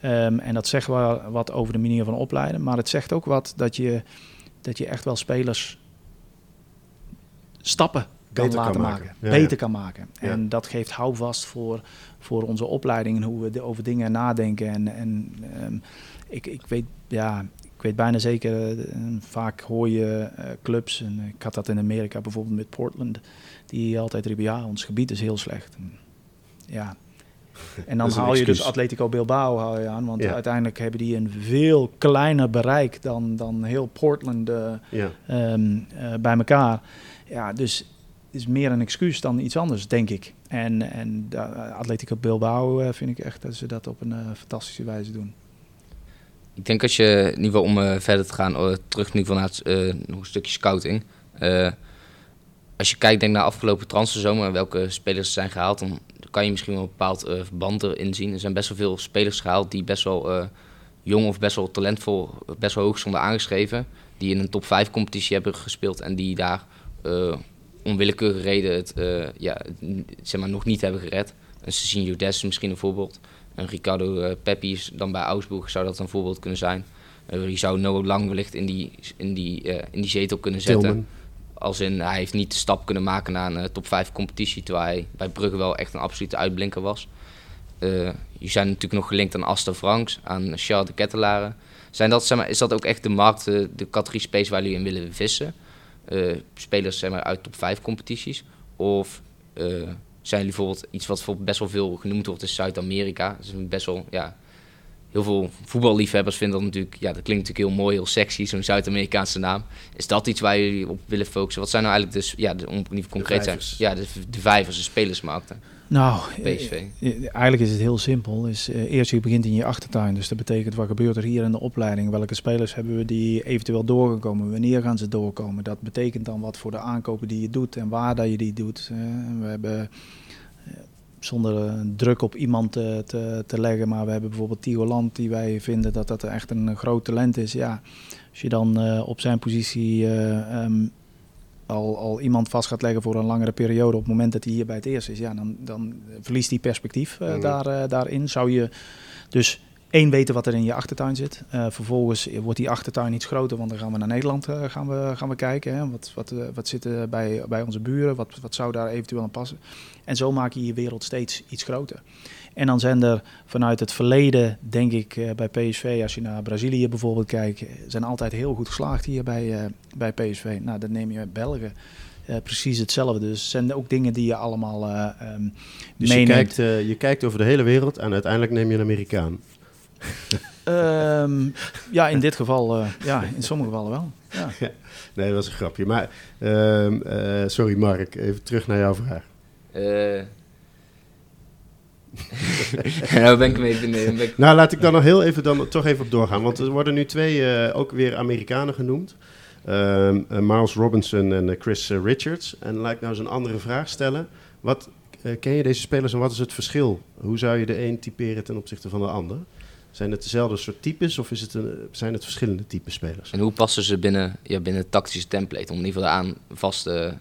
Ehm, en dat zegt wel wat over de manier van opleiden. Maar het zegt ook wat dat je, dat je echt wel spelers stappen kan Beter kan laten maken. maken. Ja, beter ja. kan maken. Ja. En dat geeft houvast voor, voor onze opleiding en hoe we de- over dingen nadenken. En, en ehm, ik, ik weet, ja, ik weet bijna zeker, eh, vaak hoor je eh, clubs, en ik had dat in Amerika bijvoorbeeld met Portland, die altijd riepen, ja, ons gebied is heel slecht. En, Ja. En dan haal je dus. Atletico Bilbao haal je aan, want Ja. uiteindelijk hebben die een veel kleiner bereik dan, dan heel Portland eh, Ja. ehm, eh, bij elkaar. Ja, dus is meer een excuus dan iets anders, denk ik. En, en Atletico Bilbao eh, vind ik echt dat ze dat op een fantastische wijze doen. Ik denk als je, in ieder geval om verder te gaan, terug in ieder geval naar het, eh, nog een stukje scouting. Eh, als je kijkt denk naar afgelopen transferzomer en welke spelers er zijn gehaald, dan kan je misschien wel een bepaald eh, verband erin zien. Er zijn best wel veel spelers gehaald die best wel eh, jong of best wel talentvol, best wel hoog stonden aangeschreven. Die in een top 5 competitie hebben gespeeld en die daar eh onwillekeurige reden het, eh, ja, zeg maar, nog niet hebben gered. Een Cezinho Des is misschien een voorbeeld. Een Ricardo eh, Peppi is dan bij Augsburg zou dat een voorbeeld kunnen zijn. Eh je zou Noah Lang wellicht in die, in die, eh, in die zetel kunnen zetten. Tilman. Als in, hij heeft niet de stap kunnen maken naar een eh, top 5 competitie, terwijl hij bij Brugge wel echt een absolute uitblinker was. Eh, je zijn natuurlijk nog gelinkt aan Asta Franks, aan Charles de Kettelaren. Zijn dat, zeg maar, is dat ook echt de markt, eh, de categorie space waar jullie in willen vissen? Spelers zeg maar, uit top 5 competities? Of zijn jullie bijvoorbeeld iets wat voor best wel veel genoemd wordt in Zuid-Amerika? Dat is best wel, ja, heel veel voetballiefhebbers vinden dat natuurlijk, ja, dat klinkt natuurlijk heel mooi, heel sexy, zo'n Zuid-Amerikaanse naam. Is dat iets waar jullie op willen focussen? Wat zijn nou eigenlijk dus, ja, de, om niet concreet te zijn, ja, de, de vijvers, de spelersmarkten, Nou, PSV. eh, eh, eigenlijk is het heel simpel. Is, eh, eerst je begint in je achtertuin. Dus dat betekent wat gebeurt er hier in de opleiding? Welke spelers hebben we die eventueel doorgekomen? Wanneer gaan ze doorkomen? Dat betekent dan wat voor de aankopen die je doet en waar dat je die doet. We hebben zonder eh, druk op iemand te, te, te leggen, maar we hebben bijvoorbeeld Theo Land die wij vinden dat dat echt een groot talent is. Ja, als je dan eh, op zijn positie eh, ehm, al, al iemand vast gaat leggen voor een langere periode op het moment dat hij hier bij het eerst is, ja, dan, dan verliest hij perspectief Mhm. daar, daarin. Zou je dus één weten wat er in je achtertuin zit. Uh, vervolgens wordt die achtertuin iets groter, want dan gaan we naar Nederland uh, gaan we, gaan we kijken. Hè. Wat, wat, uh, wat zit er bij, bij onze buren? Wat, wat zou daar eventueel aan passen? En zo maak je je wereld steeds iets groter. En dan zijn er vanuit het verleden, denk ik, bij PSV, als je naar Brazilië bijvoorbeeld kijkt, zijn altijd heel goed geslaagd hier bij, bij PSV. Nou, dan neem je België. Uh, precies hetzelfde. Dus het zijn ook dingen die je allemaal uh, um, dus je kijkt, uh, je kijkt over de hele wereld en uiteindelijk neem je een Amerikaan. Um, ja, in dit geval, ja, in sommige gevallen wel. Ja. ja. Nee, dat was een grapje. Maar, um, sorry Mark, even terug naar jouw vraag. nou ben ik mee ben ik... Nou, laat ik dan nog heel even dan toch even op doorgaan. Want er worden nu twee ook weer Amerikanen genoemd. Um, uh, Miles Robinson en uh, Chris uh, Richards. En laat ik nou eens een andere vraag stellen. Wat, ken je deze spelers en wat is het verschil? Hoe zou je de een typeren ten opzichte van de ander? Zijn het dezelfde soort types of is het een, zijn het verschillende type spelers? En hoe passen ze binnen, ja, binnen het tactische template? Om in ieder geval aan vaste...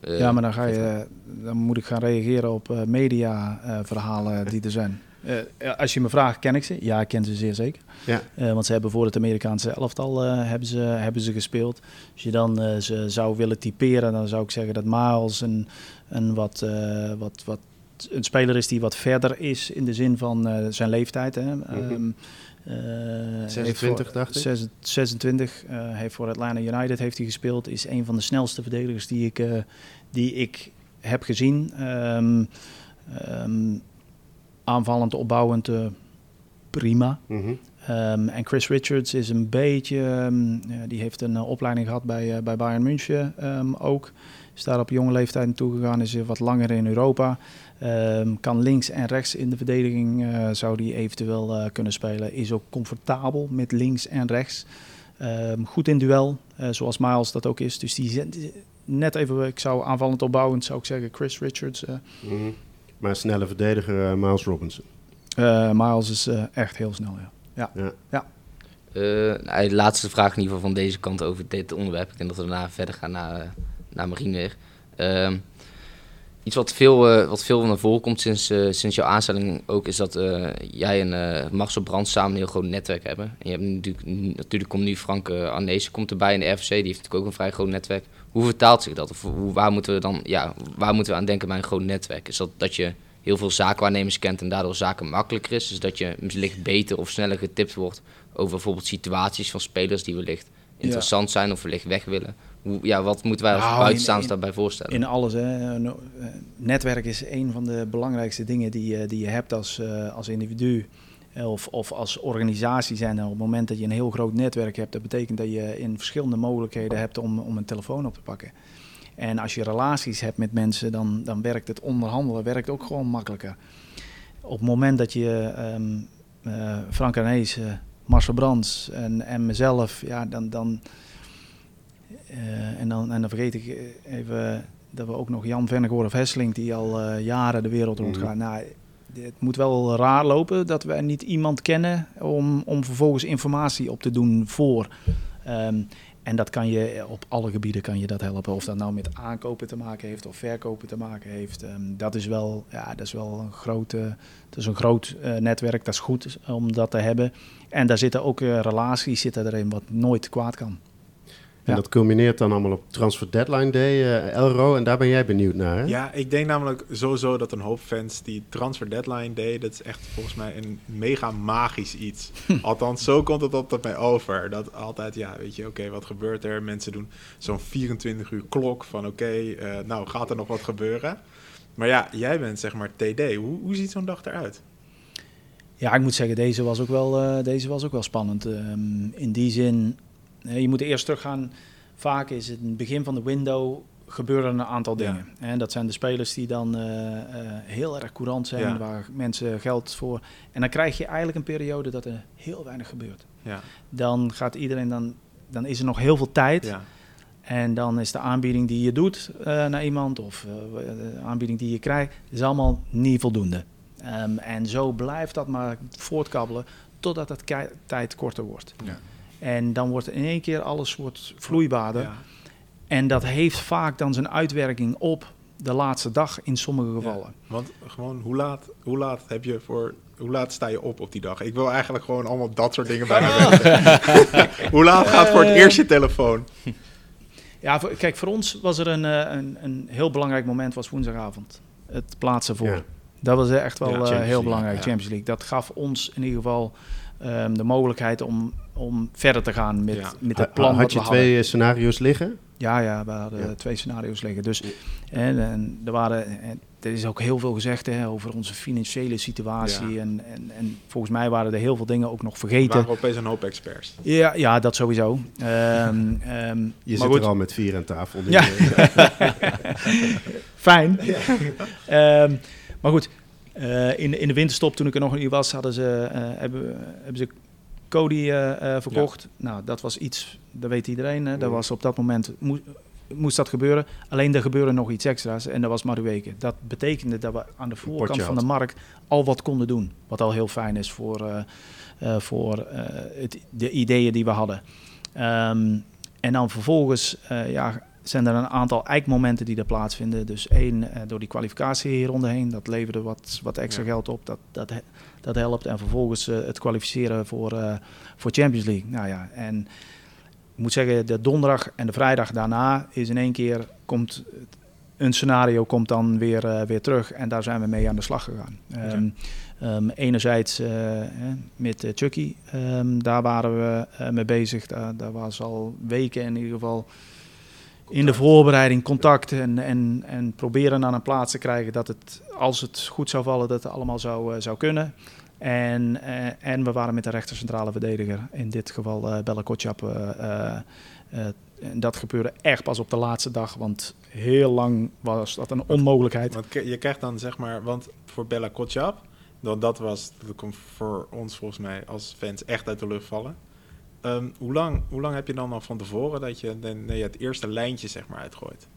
ja, maar dan, ga je, dan moet ik gaan reageren op mediaverhalen die er zijn. Uh, als je me vraagt, ken ik ze? Ja, ik ken ze zeer zeker. Ja. Uh, want ze hebben voor het Amerikaanse elftal uh, hebben ze, hebben ze gespeeld. Als je dan ze zou willen typeren, dan zou ik zeggen dat Miles een, een, wat, wat, wat, een speler is die wat verder is in de zin van zijn leeftijd. Hè. Mm -hmm. um, 26, voor, dacht ik. 26, heeft voor Atlanta United heeft hij gespeeld. Is een van de snelste verdedigers die ik, die ik heb gezien. Um, um, aanvallend, opbouwend, uh, prima. Mm -hmm. um, en Chris Richards is een beetje, um, die heeft een uh, opleiding gehad bij, uh, bij Bayern München um, ook. Is daar op jonge leeftijd naartoe gegaan, is wat langer in Europa. Kan links en rechts in de verdediging, zou die eventueel kunnen spelen. Is ook comfortabel met links en rechts. goed in duel, zoals Miles dat ook is. Dus die net even, ik zou aanvallend opbouwend, zou ik zeggen Chris Richards. Mm -hmm. Maar snelle verdediger uh, Miles Robinson. Uh, Miles is uh, echt heel snel, ja. Ja. ja. ja. Nou, de laatste vraag in ieder geval van deze kant over dit onderwerp. Ik denk dat we daarna verder gaan naar, naar Marien weer. Ehm, iets wat veel, wat veel naar voren komt sinds, sinds jouw aanstelling ook... is dat jij en Marcel Brand samen een heel groot netwerk hebben. En je hebt natuurlijk, natuurlijk komt nu Frank Arnezen komt erbij in de RFC. Die heeft natuurlijk ook een vrij groot netwerk. Hoe vertaalt zich dat? Of hoe, waar moeten we dan ja, waar moeten we aan denken bij een groot netwerk? Is dat dat je heel veel zakenwaarnemers kent en daardoor zaken makkelijker is? Dus dat je wellicht beter of sneller getipt wordt over bijvoorbeeld situaties van spelers die wellicht interessant zijn of wellicht weg willen? Ja, wat moeten wij als nou, buitenstaanders daarbij voorstellen? In alles. Hè. Eh, netwerk is een van de belangrijkste dingen die, die je hebt als, als individu of, of als organisatie zijn. op het moment dat je een heel groot netwerk hebt, dat betekent dat je in verschillende mogelijkheden hebt om, om een telefoon op te pakken. En als je relaties hebt met mensen, dan, dan werkt het onderhandelen werkt ook gewoon makkelijker. Op het moment dat je um, uh, Frank Arnees, uh, Marcel Brands en, en mezelf, ja, dan, dan, en dan, en dan vergeet ik even dat we ook nog Jan Vennegoor of Hesseling, die al jaren de wereld rondgaat. Mm. Nou, het moet wel raar lopen dat we niet iemand kennen om, om vervolgens informatie op te doen voor. Um, en dat kan je op alle gebieden kan je dat helpen. Of dat nou met aankopen te maken heeft of verkopen te maken heeft. Um, dat is wel, ja, dat is wel een, grote, dat is een groot uh, netwerk. Dat is goed om dat te hebben. En daar zitten ook uh, relaties zitten erin wat nooit kwaad kan. En dat culmineert dan allemaal op Transfer Deadline Day, uh, Elro. En daar ben jij benieuwd naar, hè? Ja, ik denk namelijk sowieso dat een hoop fans die Transfer Deadline Day... dat is echt volgens mij een mega magisch iets. Althans, zo komt het op mij over. Dat altijd, ja, weet je, oké, wat gebeurt er? Mensen doen zo'n 24 uur klok van... oké, okay, uh, nou, gaat er nog wat gebeuren? Maar ja, jij bent zeg maar TD. Hoe, hoe ziet zo'n dag eruit? Ja, ik moet zeggen, deze was ook wel, uh, deze was ook wel spannend. Um, in die zin je moet eerst teruggaan. Vaak is het in het begin van de window gebeuren een aantal dingen. En dat zijn de spelers die dan uh, uh, heel erg courant zijn, waar mensen geld voor. En dan krijg je eigenlijk een periode dat er heel weinig gebeurt. Ja. Dan gaat iedereen dan, dan is er nog heel veel tijd. Ja. En dan is de aanbieding die je doet uh, naar iemand of de aanbieding die je krijgt, is allemaal niet voldoende. Um, en zo blijft dat maar voortkabbelen totdat het tijd korter wordt. En dan wordt in één keer alles wordt vloeibaarder. Ja. En dat heeft vaak dan zijn uitwerking op de laatste dag in sommige gevallen. Want gewoon, hoe laat, hoe laat heb je voor... Hoe laat sta je op op die dag? Ik wil eigenlijk gewoon allemaal dat soort dingen bij me weten. hoe laat gaat voor het eerst je telefoon? Ja, voor- kijk, voor ons was er een, eh, een, een heel belangrijk moment, was woensdagavond. Het plaatsen voor. Ja. Dat was echt wel Ja, eh, heel League, belangrijk, ja. Champions League. Dat gaf ons in ieder geval ehm, de mogelijkheid om, om verder te gaan met, Ja. met het plan Had je we hadden. twee eh, scenario's liggen? Ja, ja, we hadden Ja. twee scenario's liggen. Dus en, en er waren, en er is ook heel veel gezegd hè, over onze financiële situatie. Ja. En, en, en volgens mij waren er heel veel dingen ook nog Er vergeten. waren opeens een hoop experts. Ja, ja, dat sowieso. Ehm, ehm, Je zit goed. er al met vier aan tafel. Ja. Fijn. Ehm, maar goed, eh, in, in de winterstop, toen ik er nog niet was, hadden ze, eh, hebben, hebben ze Cody eh, eh, verkocht. Nou, dat was iets, dat weet iedereen. Hè. Dat Mm. was op dat moment, moe- moest dat gebeuren. Alleen er gebeurde nog iets extra's en dat was Maruweke. Dat betekende dat we aan de voorkant van de markt al wat konden doen. Wat al heel fijn is voor, eh, voor het, de ideeën die we hadden. Ehm, en dan vervolgens ja, zijn er een aantal eikmomenten die er plaatsvinden. Dus één, door die kwalificatie hier rondheen, dat leverde wat, wat extra Ja. geld op. Dat, dat, dat helpt. En vervolgens eh, het kwalificeren voor, eh, voor Champions League. Nou ja, en ik moet zeggen, de donderdag en de vrijdag daarna is in één keer komt een scenario komt dan weer, eh, weer terug. En daar zijn we mee aan de slag gegaan. Ehm, ehm, enerzijds met Chucky, ehm, daar waren we mee bezig. Daar, daar was al weken in ieder geval in de voorbereiding contact en, en, en proberen aan een plaats te krijgen dat het, als het goed zou vallen, dat het allemaal zou, zou kunnen. En, eh, en we waren met de rechtercentrale verdediger, in dit geval eh Bella Kotschap. eh, en dat gebeurde echt pas op de laatste dag, want heel lang was dat een onmogelijkheid. Want je krijgt dan zeg maar, want voor Bella Kotschap, dan dat was, dat komt voor ons volgens mij als fans echt uit de lucht vallen. Ehm, hoe, lang, hoe lang heb je dan al van tevoren dat je nee, het eerste lijntje zeg maar uitgooit?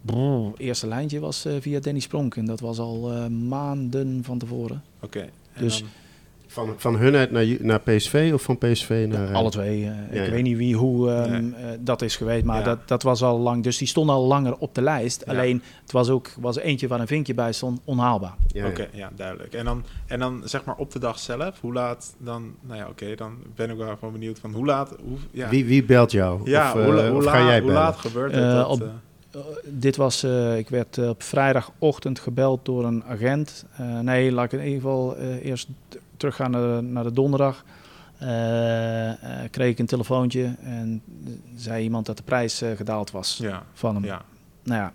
Brrr, eerste lijntje was via Danny Spronk en dat was al maanden van tevoren. Oké. Dus- dan- Van, van hun uit naar, naar PSV of van PSV naar... eh, Alle twee. eh, ja, ik ja. weet niet wie, hoe ehm, eh, dat is geweest, maar Ja. dat, dat was al lang. Dus die stonden al langer op de lijst. Ja. Alleen het was ook was eentje waar een vinkje bij stond, onhaalbaar. Oké, ja, duidelijk. En dan, en dan zeg maar op de dag zelf, hoe laat dan, nou ja, oké, dan ben ik wel gewoon benieuwd van hoe laat, hoe, ja, Wie, wie belt jou? ja of, hoe, eh, la- hoe, of la- ga jij hoe bellen? laat gebeurt het? Dat, op- dit was, eh, ik werd eh, op vrijdagochtend gebeld door een agent. Eh, nee, laat ik in ieder geval eh, eerst teruggaan naar de, naar de donderdag. Eh, eh, kreeg ik een telefoontje en zei iemand dat de prijs eh, gedaald was ja, van hem. ja, Nou ja,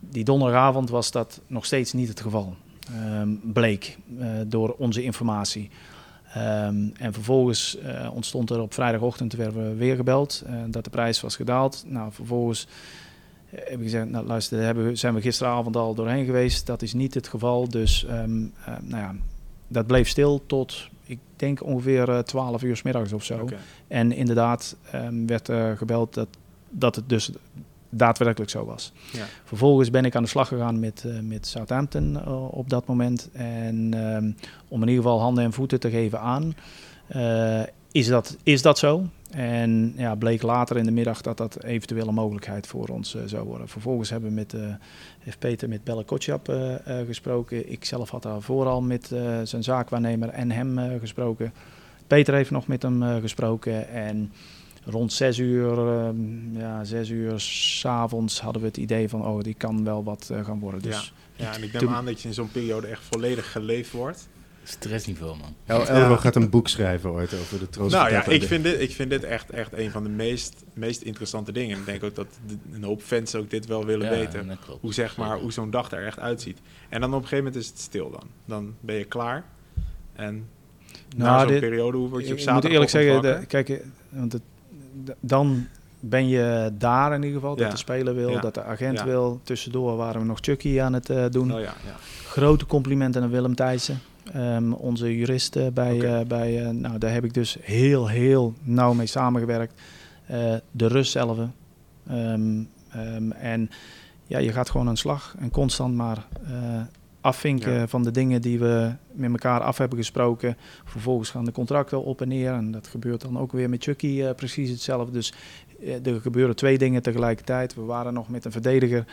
die donderdagavond was dat nog steeds niet het geval. Ehm, bleek eh, door onze informatie. Ehm, en vervolgens eh, ontstond er op vrijdagochtend werden we weer gebeld eh, dat de prijs was gedaald. Nou, vervolgens eh, heb ik gezegd, nou luister, daar we, zijn we gisteravond al doorheen geweest. Dat is niet het geval. Dus ehm, eh, nou ja, dat bleef stil tot, ik denk ongeveer eh, 12 uur s middags of zo. En inderdaad ehm, werd er gebeld dat, dat het dus daadwerkelijk zo was. Ja. Vervolgens ben ik aan de slag gegaan met, eh, met Southampton eh, op dat moment. En ehm, om in ieder geval handen en voeten te geven aan, eh, is, dat, is dat zo? En ja, bleek later in de middag dat dat eventueel een mogelijkheid voor ons eh, zou worden. Vervolgens hebben we met, eh, heeft Peter met Belle Kotschap eh, gesproken. Ik zelf had daar vooral met zijn zaakwaarnemer en hem gesproken. Peter heeft nog met hem gesproken en rond zes uur, ehm, ja, zes uur s'avonds hadden we het idee van, oh, die kan wel wat gaan worden. Dus Ja, en ik neem aan dat je in zo'n periode echt volledig geleefd wordt. Stressniveau, man. El Elro gaat een boek schrijven ooit over de troost. Nou ja, ik vind dit, ik vind dit echt, echt een van de meest, meest interessante dingen. Ik denk ook dat een hoop fans ook dit wel willen Ja, weten. klopt. Hoe, zeg maar, hoe zo'n dag er echt uitziet. En dan op een gegeven moment is het stil dan. Dan ben je klaar. En na Nou, zo'n dit- periode, hoe word je op ik moet zaterdag eerlijk zeggen, de, kijk, want het, dan ben je daar in ieder geval, dat de speler wil, Ja. dat de agent Ja. wil. Tussendoor waren we nog Chucky aan het eh, doen. Oh ja, ja. Grote complimenten aan Willem Thijssen, ehm, onze jurist eh, bij, eh, bij eh, nou daar heb ik dus heel, heel nauw mee samengewerkt. Eh, de rust zelf. ehm, ehm, en ja, je gaat gewoon aan de slag en constant maar afvinken Ja. van de dingen die we met elkaar af hebben gesproken. Vervolgens gaan de contracten op en neer en dat gebeurt dan ook weer met Chucky precies hetzelfde. Dus er gebeuren twee dingen tegelijkertijd. We waren nog met een verdediger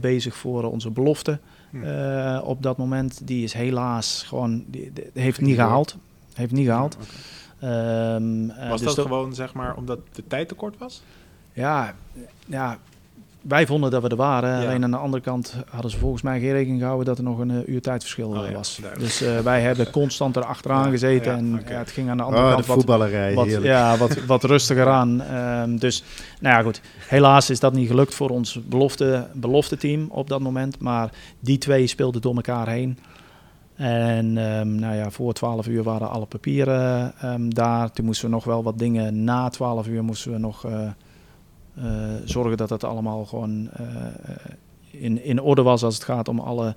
bezig voor onze belofte. Eh, op dat moment. Die is helaas gewoon, die, die heeft niet gehaald. Heeft niet gehaald. Ja. Ehm, eh, Was dus dat gewoon zeg maar omdat de tijd tekort was? Ja, ja, wij vonden dat we er waren. Ja. Alleen aan de andere kant hadden ze volgens mij geen rekening gehouden dat er nog een eh, uur tijdverschil Oh eh, ja, was. duidelijk. Dus eh, wij hebben constant erachteraan Ja, gezeten. ja, en het ging aan de andere Oh, de kant wat, voetballerij, wat, heerlijk. ja, wat, wat rustiger aan. Ehm, dus nou ja, goed. Helaas is dat niet gelukt voor ons belofte, belofte team op dat moment. Maar die twee speelden door elkaar heen. En ehm, nou ja, voor 12 uur waren alle papieren ehm, daar. Toen moesten we nog wel wat dingen na 12 uur moesten we nog zorgen dat het allemaal gewoon eh, eh, in, in orde was als het gaat om alle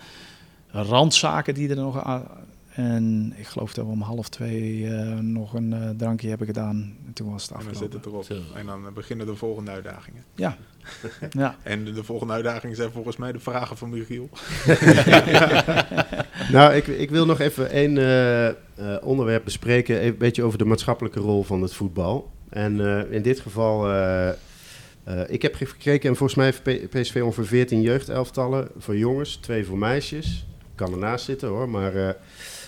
randzaken die er nog aan. En ik geloof dat we om half twee eh, nog een eh, drankje hebben gedaan. En toen was het En dan afgelopen. zit het erop. Zo. En dan eh, beginnen de volgende uitdagingen. Ja. ja. En de, de volgende uitdagingen zijn volgens mij de vragen van Michiel. Nou, ik, ik wil nog even één eh, eh, onderwerp bespreken. Even een beetje over de maatschappelijke rol van het voetbal. En eh, in dit geval, eh, ik heb gekeken en volgens mij heeft PSV ongeveer 14 jeugdelftallen voor jongens, twee voor meisjes. Kan ernaast zitten hoor, maar eh, eh,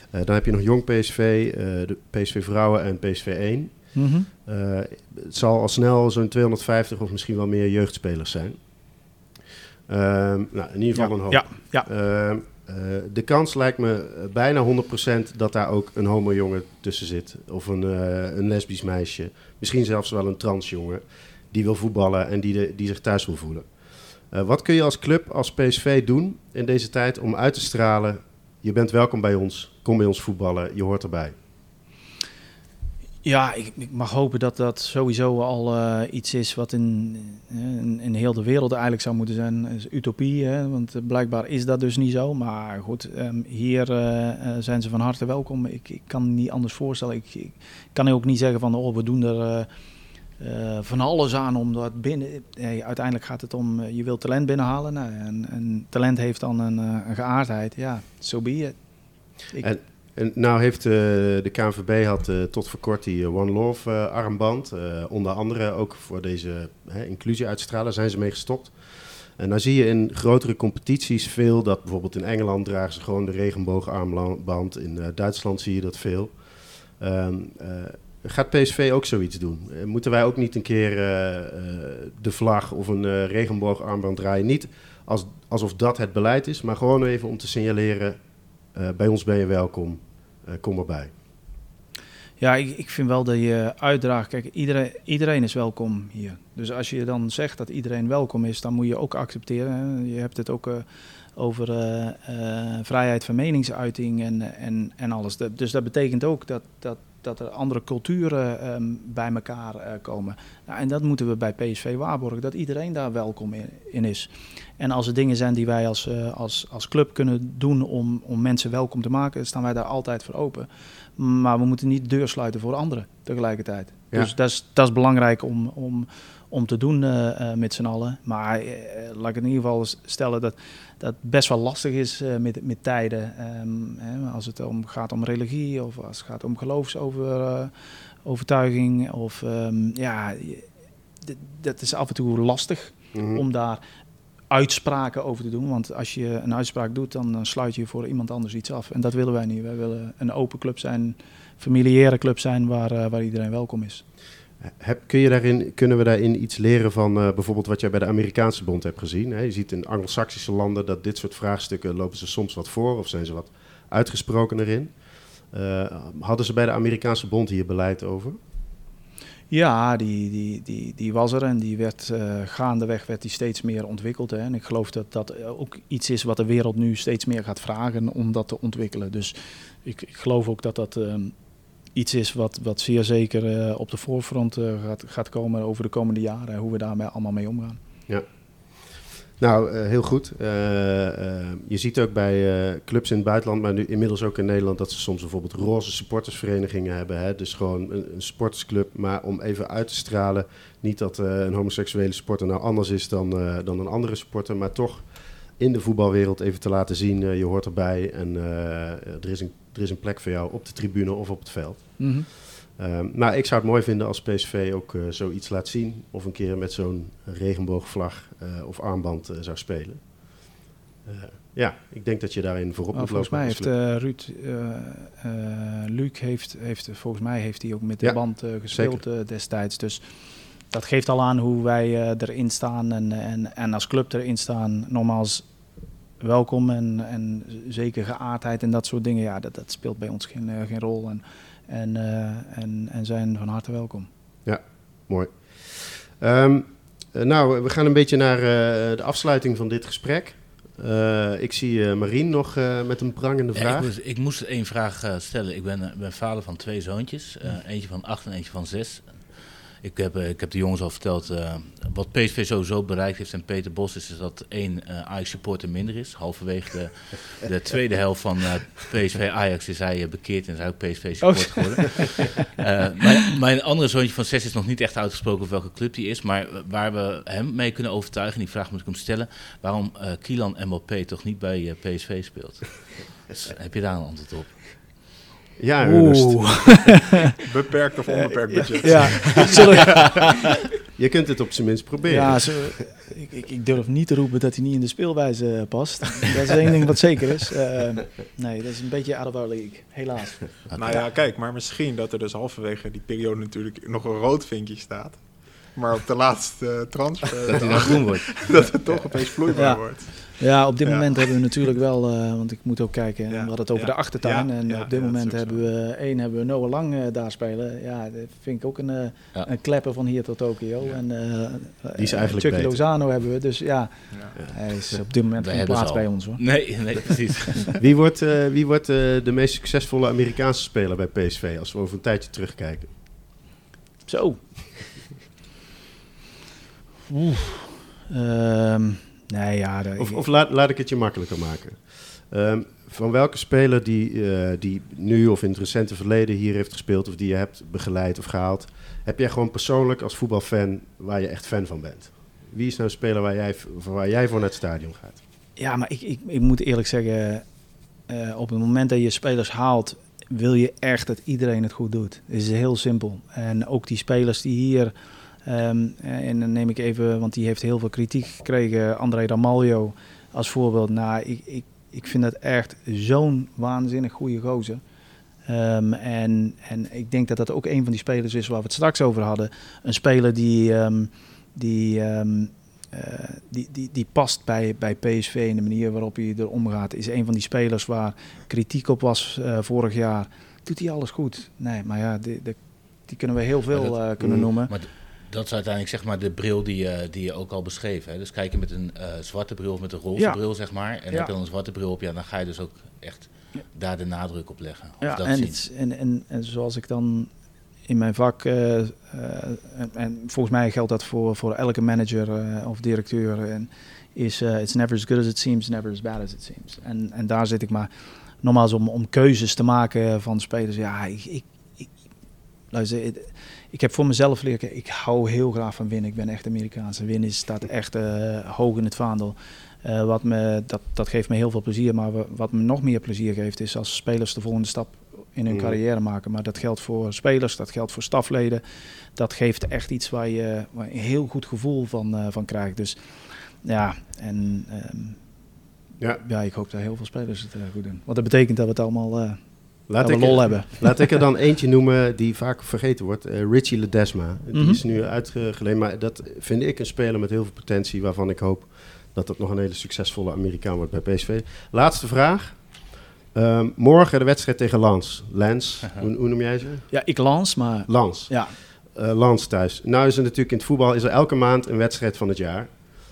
dan heb je nog jong PSV, de PSV vrouwen en PSV 1. Mhm. Het zal al snel zo'n 250 of misschien wel meer jeugdspelers zijn. Ehm, nou, in ieder geval een hoop. Ja, ja. Ehm, eh, de kans lijkt me bijna 100% dat daar ook een homojongen tussen zit. Of een, een lesbisch meisje. Misschien zelfs wel een transjongen. Die wil voetballen en die, de, die zich thuis wil voelen. Eh, wat kun je als club, als PSV doen in deze tijd om uit te stralen... je bent welkom bij ons, kom bij ons voetballen, je hoort erbij. Ja, ik, ik mag hopen dat dat sowieso al eh, iets is wat in, in, in heel de wereld eigenlijk zou moeten zijn. Utopie, hè? want blijkbaar is dat dus niet zo. Maar goed, ehm, hier eh, zijn ze van harte welkom. Ik, ik kan niet anders voorstellen. Ik, ik kan ook niet zeggen van, oh, we doen er eh, eh, van alles aan om dat binnen... Nee, uiteindelijk gaat het om, eh, je wilt talent binnenhalen. Nou, en, en talent heeft dan een, eh, een geaardheid. Ja, zo so be it. En- En nou heeft eh, de KNVB had eh, tot voor kort die eh, One Love eh, armband. Eh, onder andere ook voor deze inclusie uitstralen zijn ze mee gestopt. En dan zie je in grotere competities veel dat bijvoorbeeld in Engeland dragen ze gewoon de regenboogarmband. In eh, Duitsland zie je dat veel. Ehm, eh, gaat PSV ook zoiets doen? Eh, moeten wij ook niet een keer eh, eh, de vlag of een eh, regenboogarmband draaien? Niet als, alsof dat het beleid is, maar gewoon even om te signaleren... bij ons ben je welkom, kom erbij. Ja, ik, ik vind wel dat je uitdraagt. Kijk, iedereen, iedereen is welkom hier. Dus als je dan zegt dat iedereen welkom is, dan moet je ook accepteren. Je hebt het ook over vrijheid van meningsuiting en, en, en alles. Dus dat betekent ook dat, dat, dat er andere culturen ehm, bij elkaar eh, komen. Nou, en dat moeten we bij PSV waarborgen, dat iedereen daar welkom in, in is. En als er dingen zijn die wij als, eh, als, als club kunnen doen om, om mensen welkom te maken, staan wij daar altijd voor open. Maar we moeten niet de deur sluiten voor anderen tegelijkertijd. Ja. Dus dat is, dat is belangrijk om, om, om te doen eh, eh, met z'n allen. Maar eh, laat ik in ieder geval stellen dat dat best wel lastig is met, met tijden. Ehm, hè, als het om, gaat om religie of als het gaat om geloofsovertuiging. of ehm, ja, dat is af en toe lastig Mhm. om daar uitspraken over te doen. Want als je een uitspraak doet, dan sluit je voor iemand anders iets af. En dat willen wij niet. Wij willen een open club zijn, familiaire club zijn waar, waar iedereen welkom is. Heb, kun je daarin, kunnen we daarin iets leren van eh, bijvoorbeeld wat jij bij de Amerikaanse bond hebt gezien? Hè? Je ziet in Anglo-Saxische landen dat dit soort vraagstukken lopen ze soms wat voor of zijn ze wat uitgesprokener in. Eh, hadden ze bij de Amerikaanse bond hier beleid over? Ja, die, die, die, die was er en die werd eh, gaandeweg werd die steeds meer ontwikkeld. Hè. En ik geloof dat dat ook iets is wat de wereld nu steeds meer gaat vragen om dat te ontwikkelen. Dus ik, ik geloof ook dat dat ehm, iets is wat, wat zeer zeker eh, op de voorfront eh, gaat, gaat komen over de komende jaren. Hoe we daarmee allemaal mee omgaan. Nou, eh, heel goed. Je ziet ook bij clubs in het buitenland, maar nu inmiddels ook in Nederland, dat ze soms bijvoorbeeld roze supportersverenigingen hebben. Hè? Dus gewoon een, sportersclub, maar om even uit te stralen, niet dat een homoseksuele supporter nou anders is dan, dan een andere supporter, maar toch in de voetbalwereld even te laten zien, je hoort erbij en er, is een, er is een plek voor jou op de tribune of op het veld. Ehm, nou, ik zou het mooi vinden als PSV ook eh, zoiets laat zien. Of een keer met zo'n regenboogvlag eh, of armband eh, zou spelen. ja, ik denk dat je daarin voorop Nou, moet volgens lopen. mij als heeft Ruud, Luc heeft, heeft, volgens mij heeft hij ook met de Ja, band gespeeld destijds. Dus dat geeft al aan hoe wij erin staan en, en, en als club erin staan. Nogmaals, welkom en, en zeker geaardheid en dat soort dingen. Ja, dat, dat speelt bij ons geen, eh, geen rol en, en, eh, en, en zijn van harte welkom. Mooi. Ehm, eh, nou, we gaan een beetje naar eh, de afsluiting van dit gesprek. Eh, ik zie eh Marien nog eh, met een prangende Ja, vraag. ik, moest, ik moest één vraag stellen. Ik ben, ben vader van twee zoontjes. eentje van acht en eentje van zes. Ik heb, eh, ik heb de jongens al verteld eh, wat PSV sowieso bereikt heeft. En Peter Bos is, is dat één eh Ajax supporter minder is. Halverwege de, de tweede helft van PSV Ajax is hij bekeerd en is hij ook PSV supporter geworden. Mijn, mijn andere zoontje van zes is nog niet echt uitgesproken welke club die is. Maar waar we hem mee kunnen overtuigen, die vraag moet ik hem stellen. Waarom Kylian Mbappé toch niet bij PSV speelt. Dus, heb je daar een antwoord op? Ja, Ernest. Beperkt of onbeperkt budget. Ja, Je kunt het op zijn minst proberen. ja zo, ik, ik, ik durf niet te roepen dat hij niet in de speelwijze eh, past. Dat is één ding wat zeker is. Eh, nee, dat is een beetje out of our league, helaas. Nou ja, kijk, maar misschien dat er dus halverwege die periode natuurlijk nog een rood vinkje staat. Maar op de laatste transfer Dat hij dan groen wordt. dat het toch opeens vloeibaar Ja. wordt. Ja, op dit Ja. moment hebben we natuurlijk wel, eh, want ik moet ook kijken, Ja, we hadden het over ja, de achtertuin. ja, en ja, op dit ja, moment hebben we, één hebben we Noah Lang eh, daar spelen. Ja, dat vind ik ook een, eh, Ja. een klepper van hier tot Tokio. Ja. En, eh, Die is eh, eigenlijk Chucky beter. Lozano hebben we, dus ja, Ja. hij is op dit moment geen plaats bij ons hoor. Nee, nee, precies. Wie wordt, eh, wie wordt eh, de meest succesvolle Amerikaanse speler bij PSV als we over een tijdje terugkijken? Zo. Oeh. Ehm, nee, ja. de- Of, of laat, laat ik het je makkelijker maken. Ehm, van welke speler die, eh, die nu of in het recente verleden hier heeft gespeeld... of die je hebt begeleid of gehaald... heb jij gewoon persoonlijk als voetbalfan waar je echt fan van bent? Wie is nou een speler waar jij, waar jij voor naar het stadion gaat? Ja, maar ik, ik, ik moet eerlijk zeggen, eh, op het moment dat je spelers haalt, wil je echt dat iedereen het goed doet. Het is heel simpel. En ook die spelers die hier, ehm, en dan neem ik even, want die heeft heel veel kritiek gekregen, André Ramaljo als voorbeeld. Nou, ik, ik, ik vind dat echt zo'n waanzinnig goede gozer. Ehm, en, en ik denk dat dat ook een van die spelers is waar we het straks over hadden. Een speler die, ehm, die, eh, die, die, die past bij, bij PSV en de manier waarop hij er omgaat. Is een van die spelers waar kritiek op was eh, vorig jaar. Doet hij alles goed? Nee, maar ja, die, die, die kunnen we heel veel eh, kunnen Mm. noemen. Maar dat is uiteindelijk zeg maar de bril die, je die je ook al beschreef. Hè? Dus kijk je met een eh, zwarte bril of met een roze Ja. bril, zeg maar. En Ja. heb je dan een zwarte bril op, ja, dan ga je dus ook echt daar de nadruk op leggen. Of Ja, dat en, het, en, en, en zoals ik dan in mijn vak, eh, eh, en, en volgens mij geldt dat voor, voor elke manager eh, of directeur, en is eh, it's never as good as it seems, never as bad as it seems. En, en daar zit ik maar nogmaals om, om keuzes te maken van spelers. Ja, ik, ik, ik, luister, ik heb voor mezelf leren, ik hou heel graag van winnen. Ik ben echt Amerikaans. En winnen staat echt eh, hoog in het vaandel. Eh, wat me, dat, dat geeft me heel veel plezier. Maar wa- wat me nog meer plezier geeft, is als spelers de volgende stap in hun Mhm. carrière maken. Maar dat geldt voor spelers, dat geldt voor stafleden. Dat geeft echt iets waar je, waar je een heel goed gevoel van, eh, van krijgt. Dus ja, en ehm, Ja, ja, ik hoop dat heel veel spelers het eh, goed doen. Want dat betekent dat we het allemaal laat ik, we lol hebben. laat ik er dan eentje noemen die vaak vergeten wordt. Eh, Richie Ledesma. Die Mhm. is nu uitgeleend, maar dat vind ik een speler met heel veel potentie... waarvan ik hoop dat dat nog een hele succesvolle Amerikaan wordt bij PSV. Laatste vraag. Ehm, morgen de wedstrijd tegen Lans. Lens, hoe, hoe noem jij ze? Ja, ik lans, maar Lans. ja, Eh, Lans thuis. Nou is er natuurlijk in het voetbal is er elke maand een wedstrijd van het jaar.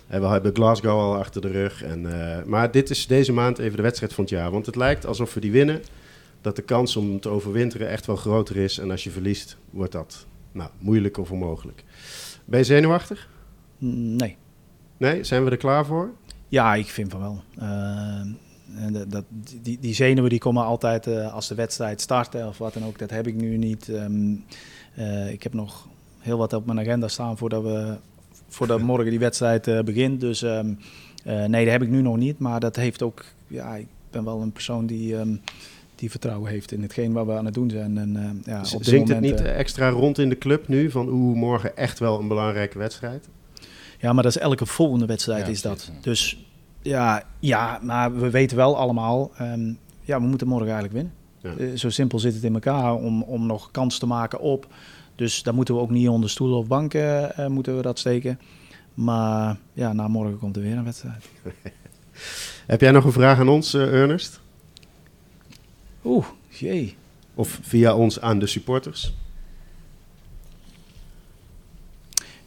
En we hebben Glasgow al achter de rug. En, eh, maar dit is deze maand even de wedstrijd van het jaar. Want het lijkt alsof we die winnen. Dat de kans om te overwinteren echt wel groter is. En als je verliest, wordt dat nou, moeilijk of onmogelijk. Ben je zenuwachtig? mm, nee. Nee? Zijn we er klaar voor? Ja, ik vind van wel. Eh, en dat, die, die zenuwen die komen altijd eh, als de wedstrijd start of wat dan ook. Dat heb ik nu niet. Ehm, eh, ik heb nog heel wat op mijn agenda staan voordat, we, voordat morgen die wedstrijd eh, begint. Dus ehm, eh, nee, dat heb ik nu nog niet. Maar dat heeft ook... Ja, ik ben wel een persoon die, ehm, die vertrouwen heeft in hetgeen wat we aan het doen zijn. En, eh, ja, Z- op het niet eh, extra rond in de club nu? Van oeh, morgen echt wel een belangrijke wedstrijd? Ja, maar dat is elke volgende wedstrijd Ja, is dat. Dus Ja, ja, maar we weten wel allemaal, ehm, ja, we moeten morgen eigenlijk winnen. Ja. Eh, zo simpel zit het in elkaar om, om nog kans te maken op. Dus daar moeten we ook niet onder stoelen of banken eh, moeten we dat steken. Maar ja, na morgen komt er weer een wedstrijd. Heb jij nog een vraag aan ons, eh, Ernest? Oeh, jee. Of via ons aan de supporters?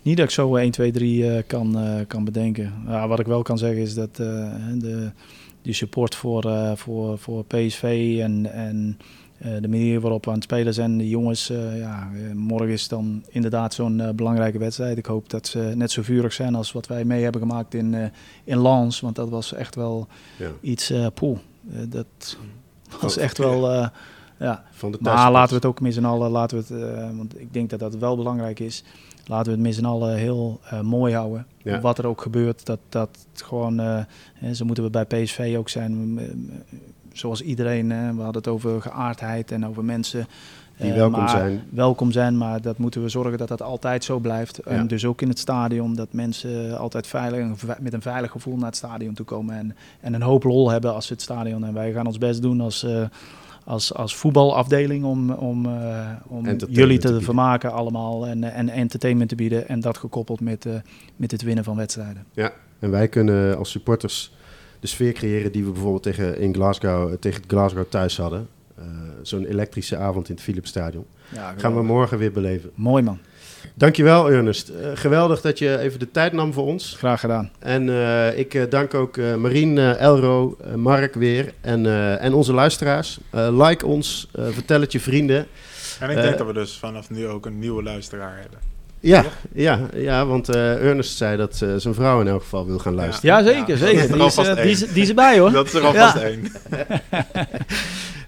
Niet dat ik zo 1, 2, 3 eh, kan, eh, kan bedenken. Ja, wat ik wel kan zeggen is dat eh, de, de support voor, eh, voor, voor PSV en, en de manier waarop we aan het spelen zijn, de jongens, ja, morgen is dan inderdaad zo'n belangrijke wedstrijd. Ik hoop dat ze net zo vurig zijn als wat wij mee hebben gemaakt in, in Lens, want dat was echt wel Ja. iets, poeh, eh, dat was echt wel, eh, ja. Van de Maar thuisupporters. laten we het ook met z'n allen, laten we het, eh, want ik denk dat dat wel belangrijk is. Laten we het met z'n allen heel eh, mooi houden. Ja. Wat er ook gebeurt, dat, dat gewoon, eh, hè, zo moeten we bij PSV ook zijn. Eh, Zoals iedereen, we hadden het over geaardheid en over mensen. Die eh, welkom maar- zijn. Welkom zijn, maar dat moeten we zorgen dat dat altijd zo blijft. Ja. En dus ook in het stadion, dat mensen altijd veilig, met een veilig gevoel naar het stadion toe komen. En, en een hoop lol hebben als ze het stadion. En wij gaan ons best doen als, eh, als, als voetbalafdeling om, om, eh, om jullie te vermaken allemaal. En, en entertainment te bieden. En dat gekoppeld met, met het winnen van wedstrijden. En wij kunnen als supporters de sfeer creëren die we bijvoorbeeld tegen, in Glasgow, tegen Glasgow thuis hadden. Eh, Zo'n elektrische avond in het Philipsstadion. Ja, Gaan we morgen weer beleven. Mooi man, Dankjewel Ernest. Eh, geweldig dat je even de tijd nam voor ons. graag gedaan. En eh, ik dank ook eh Marien, Elro, Mark weer en, eh, en onze luisteraars. Eh, like ons, eh, vertel het je vrienden. En ik denk dat we dus vanaf nu ook een nieuwe luisteraar hebben. Ja, ja, ja want eh, Ernest zei dat eh, zijn vrouw in elk geval wil gaan luisteren. Ja, zeker, Ja, zeker. dat is Die is, eh, die, één. is, die is erbij hoor. Dat is er alvast Ja. één.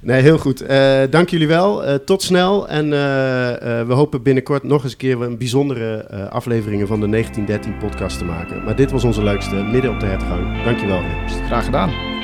Nee, heel goed. Eh, dank jullie wel. Eh, tot snel. En eh, eh, we hopen binnenkort nog eens een keer een bijzondere eh, afleveringen van de 1913 podcast te maken. Maar dit was onze leukste, midden op de hertgang. Dankjewel Ernst. Graag gedaan.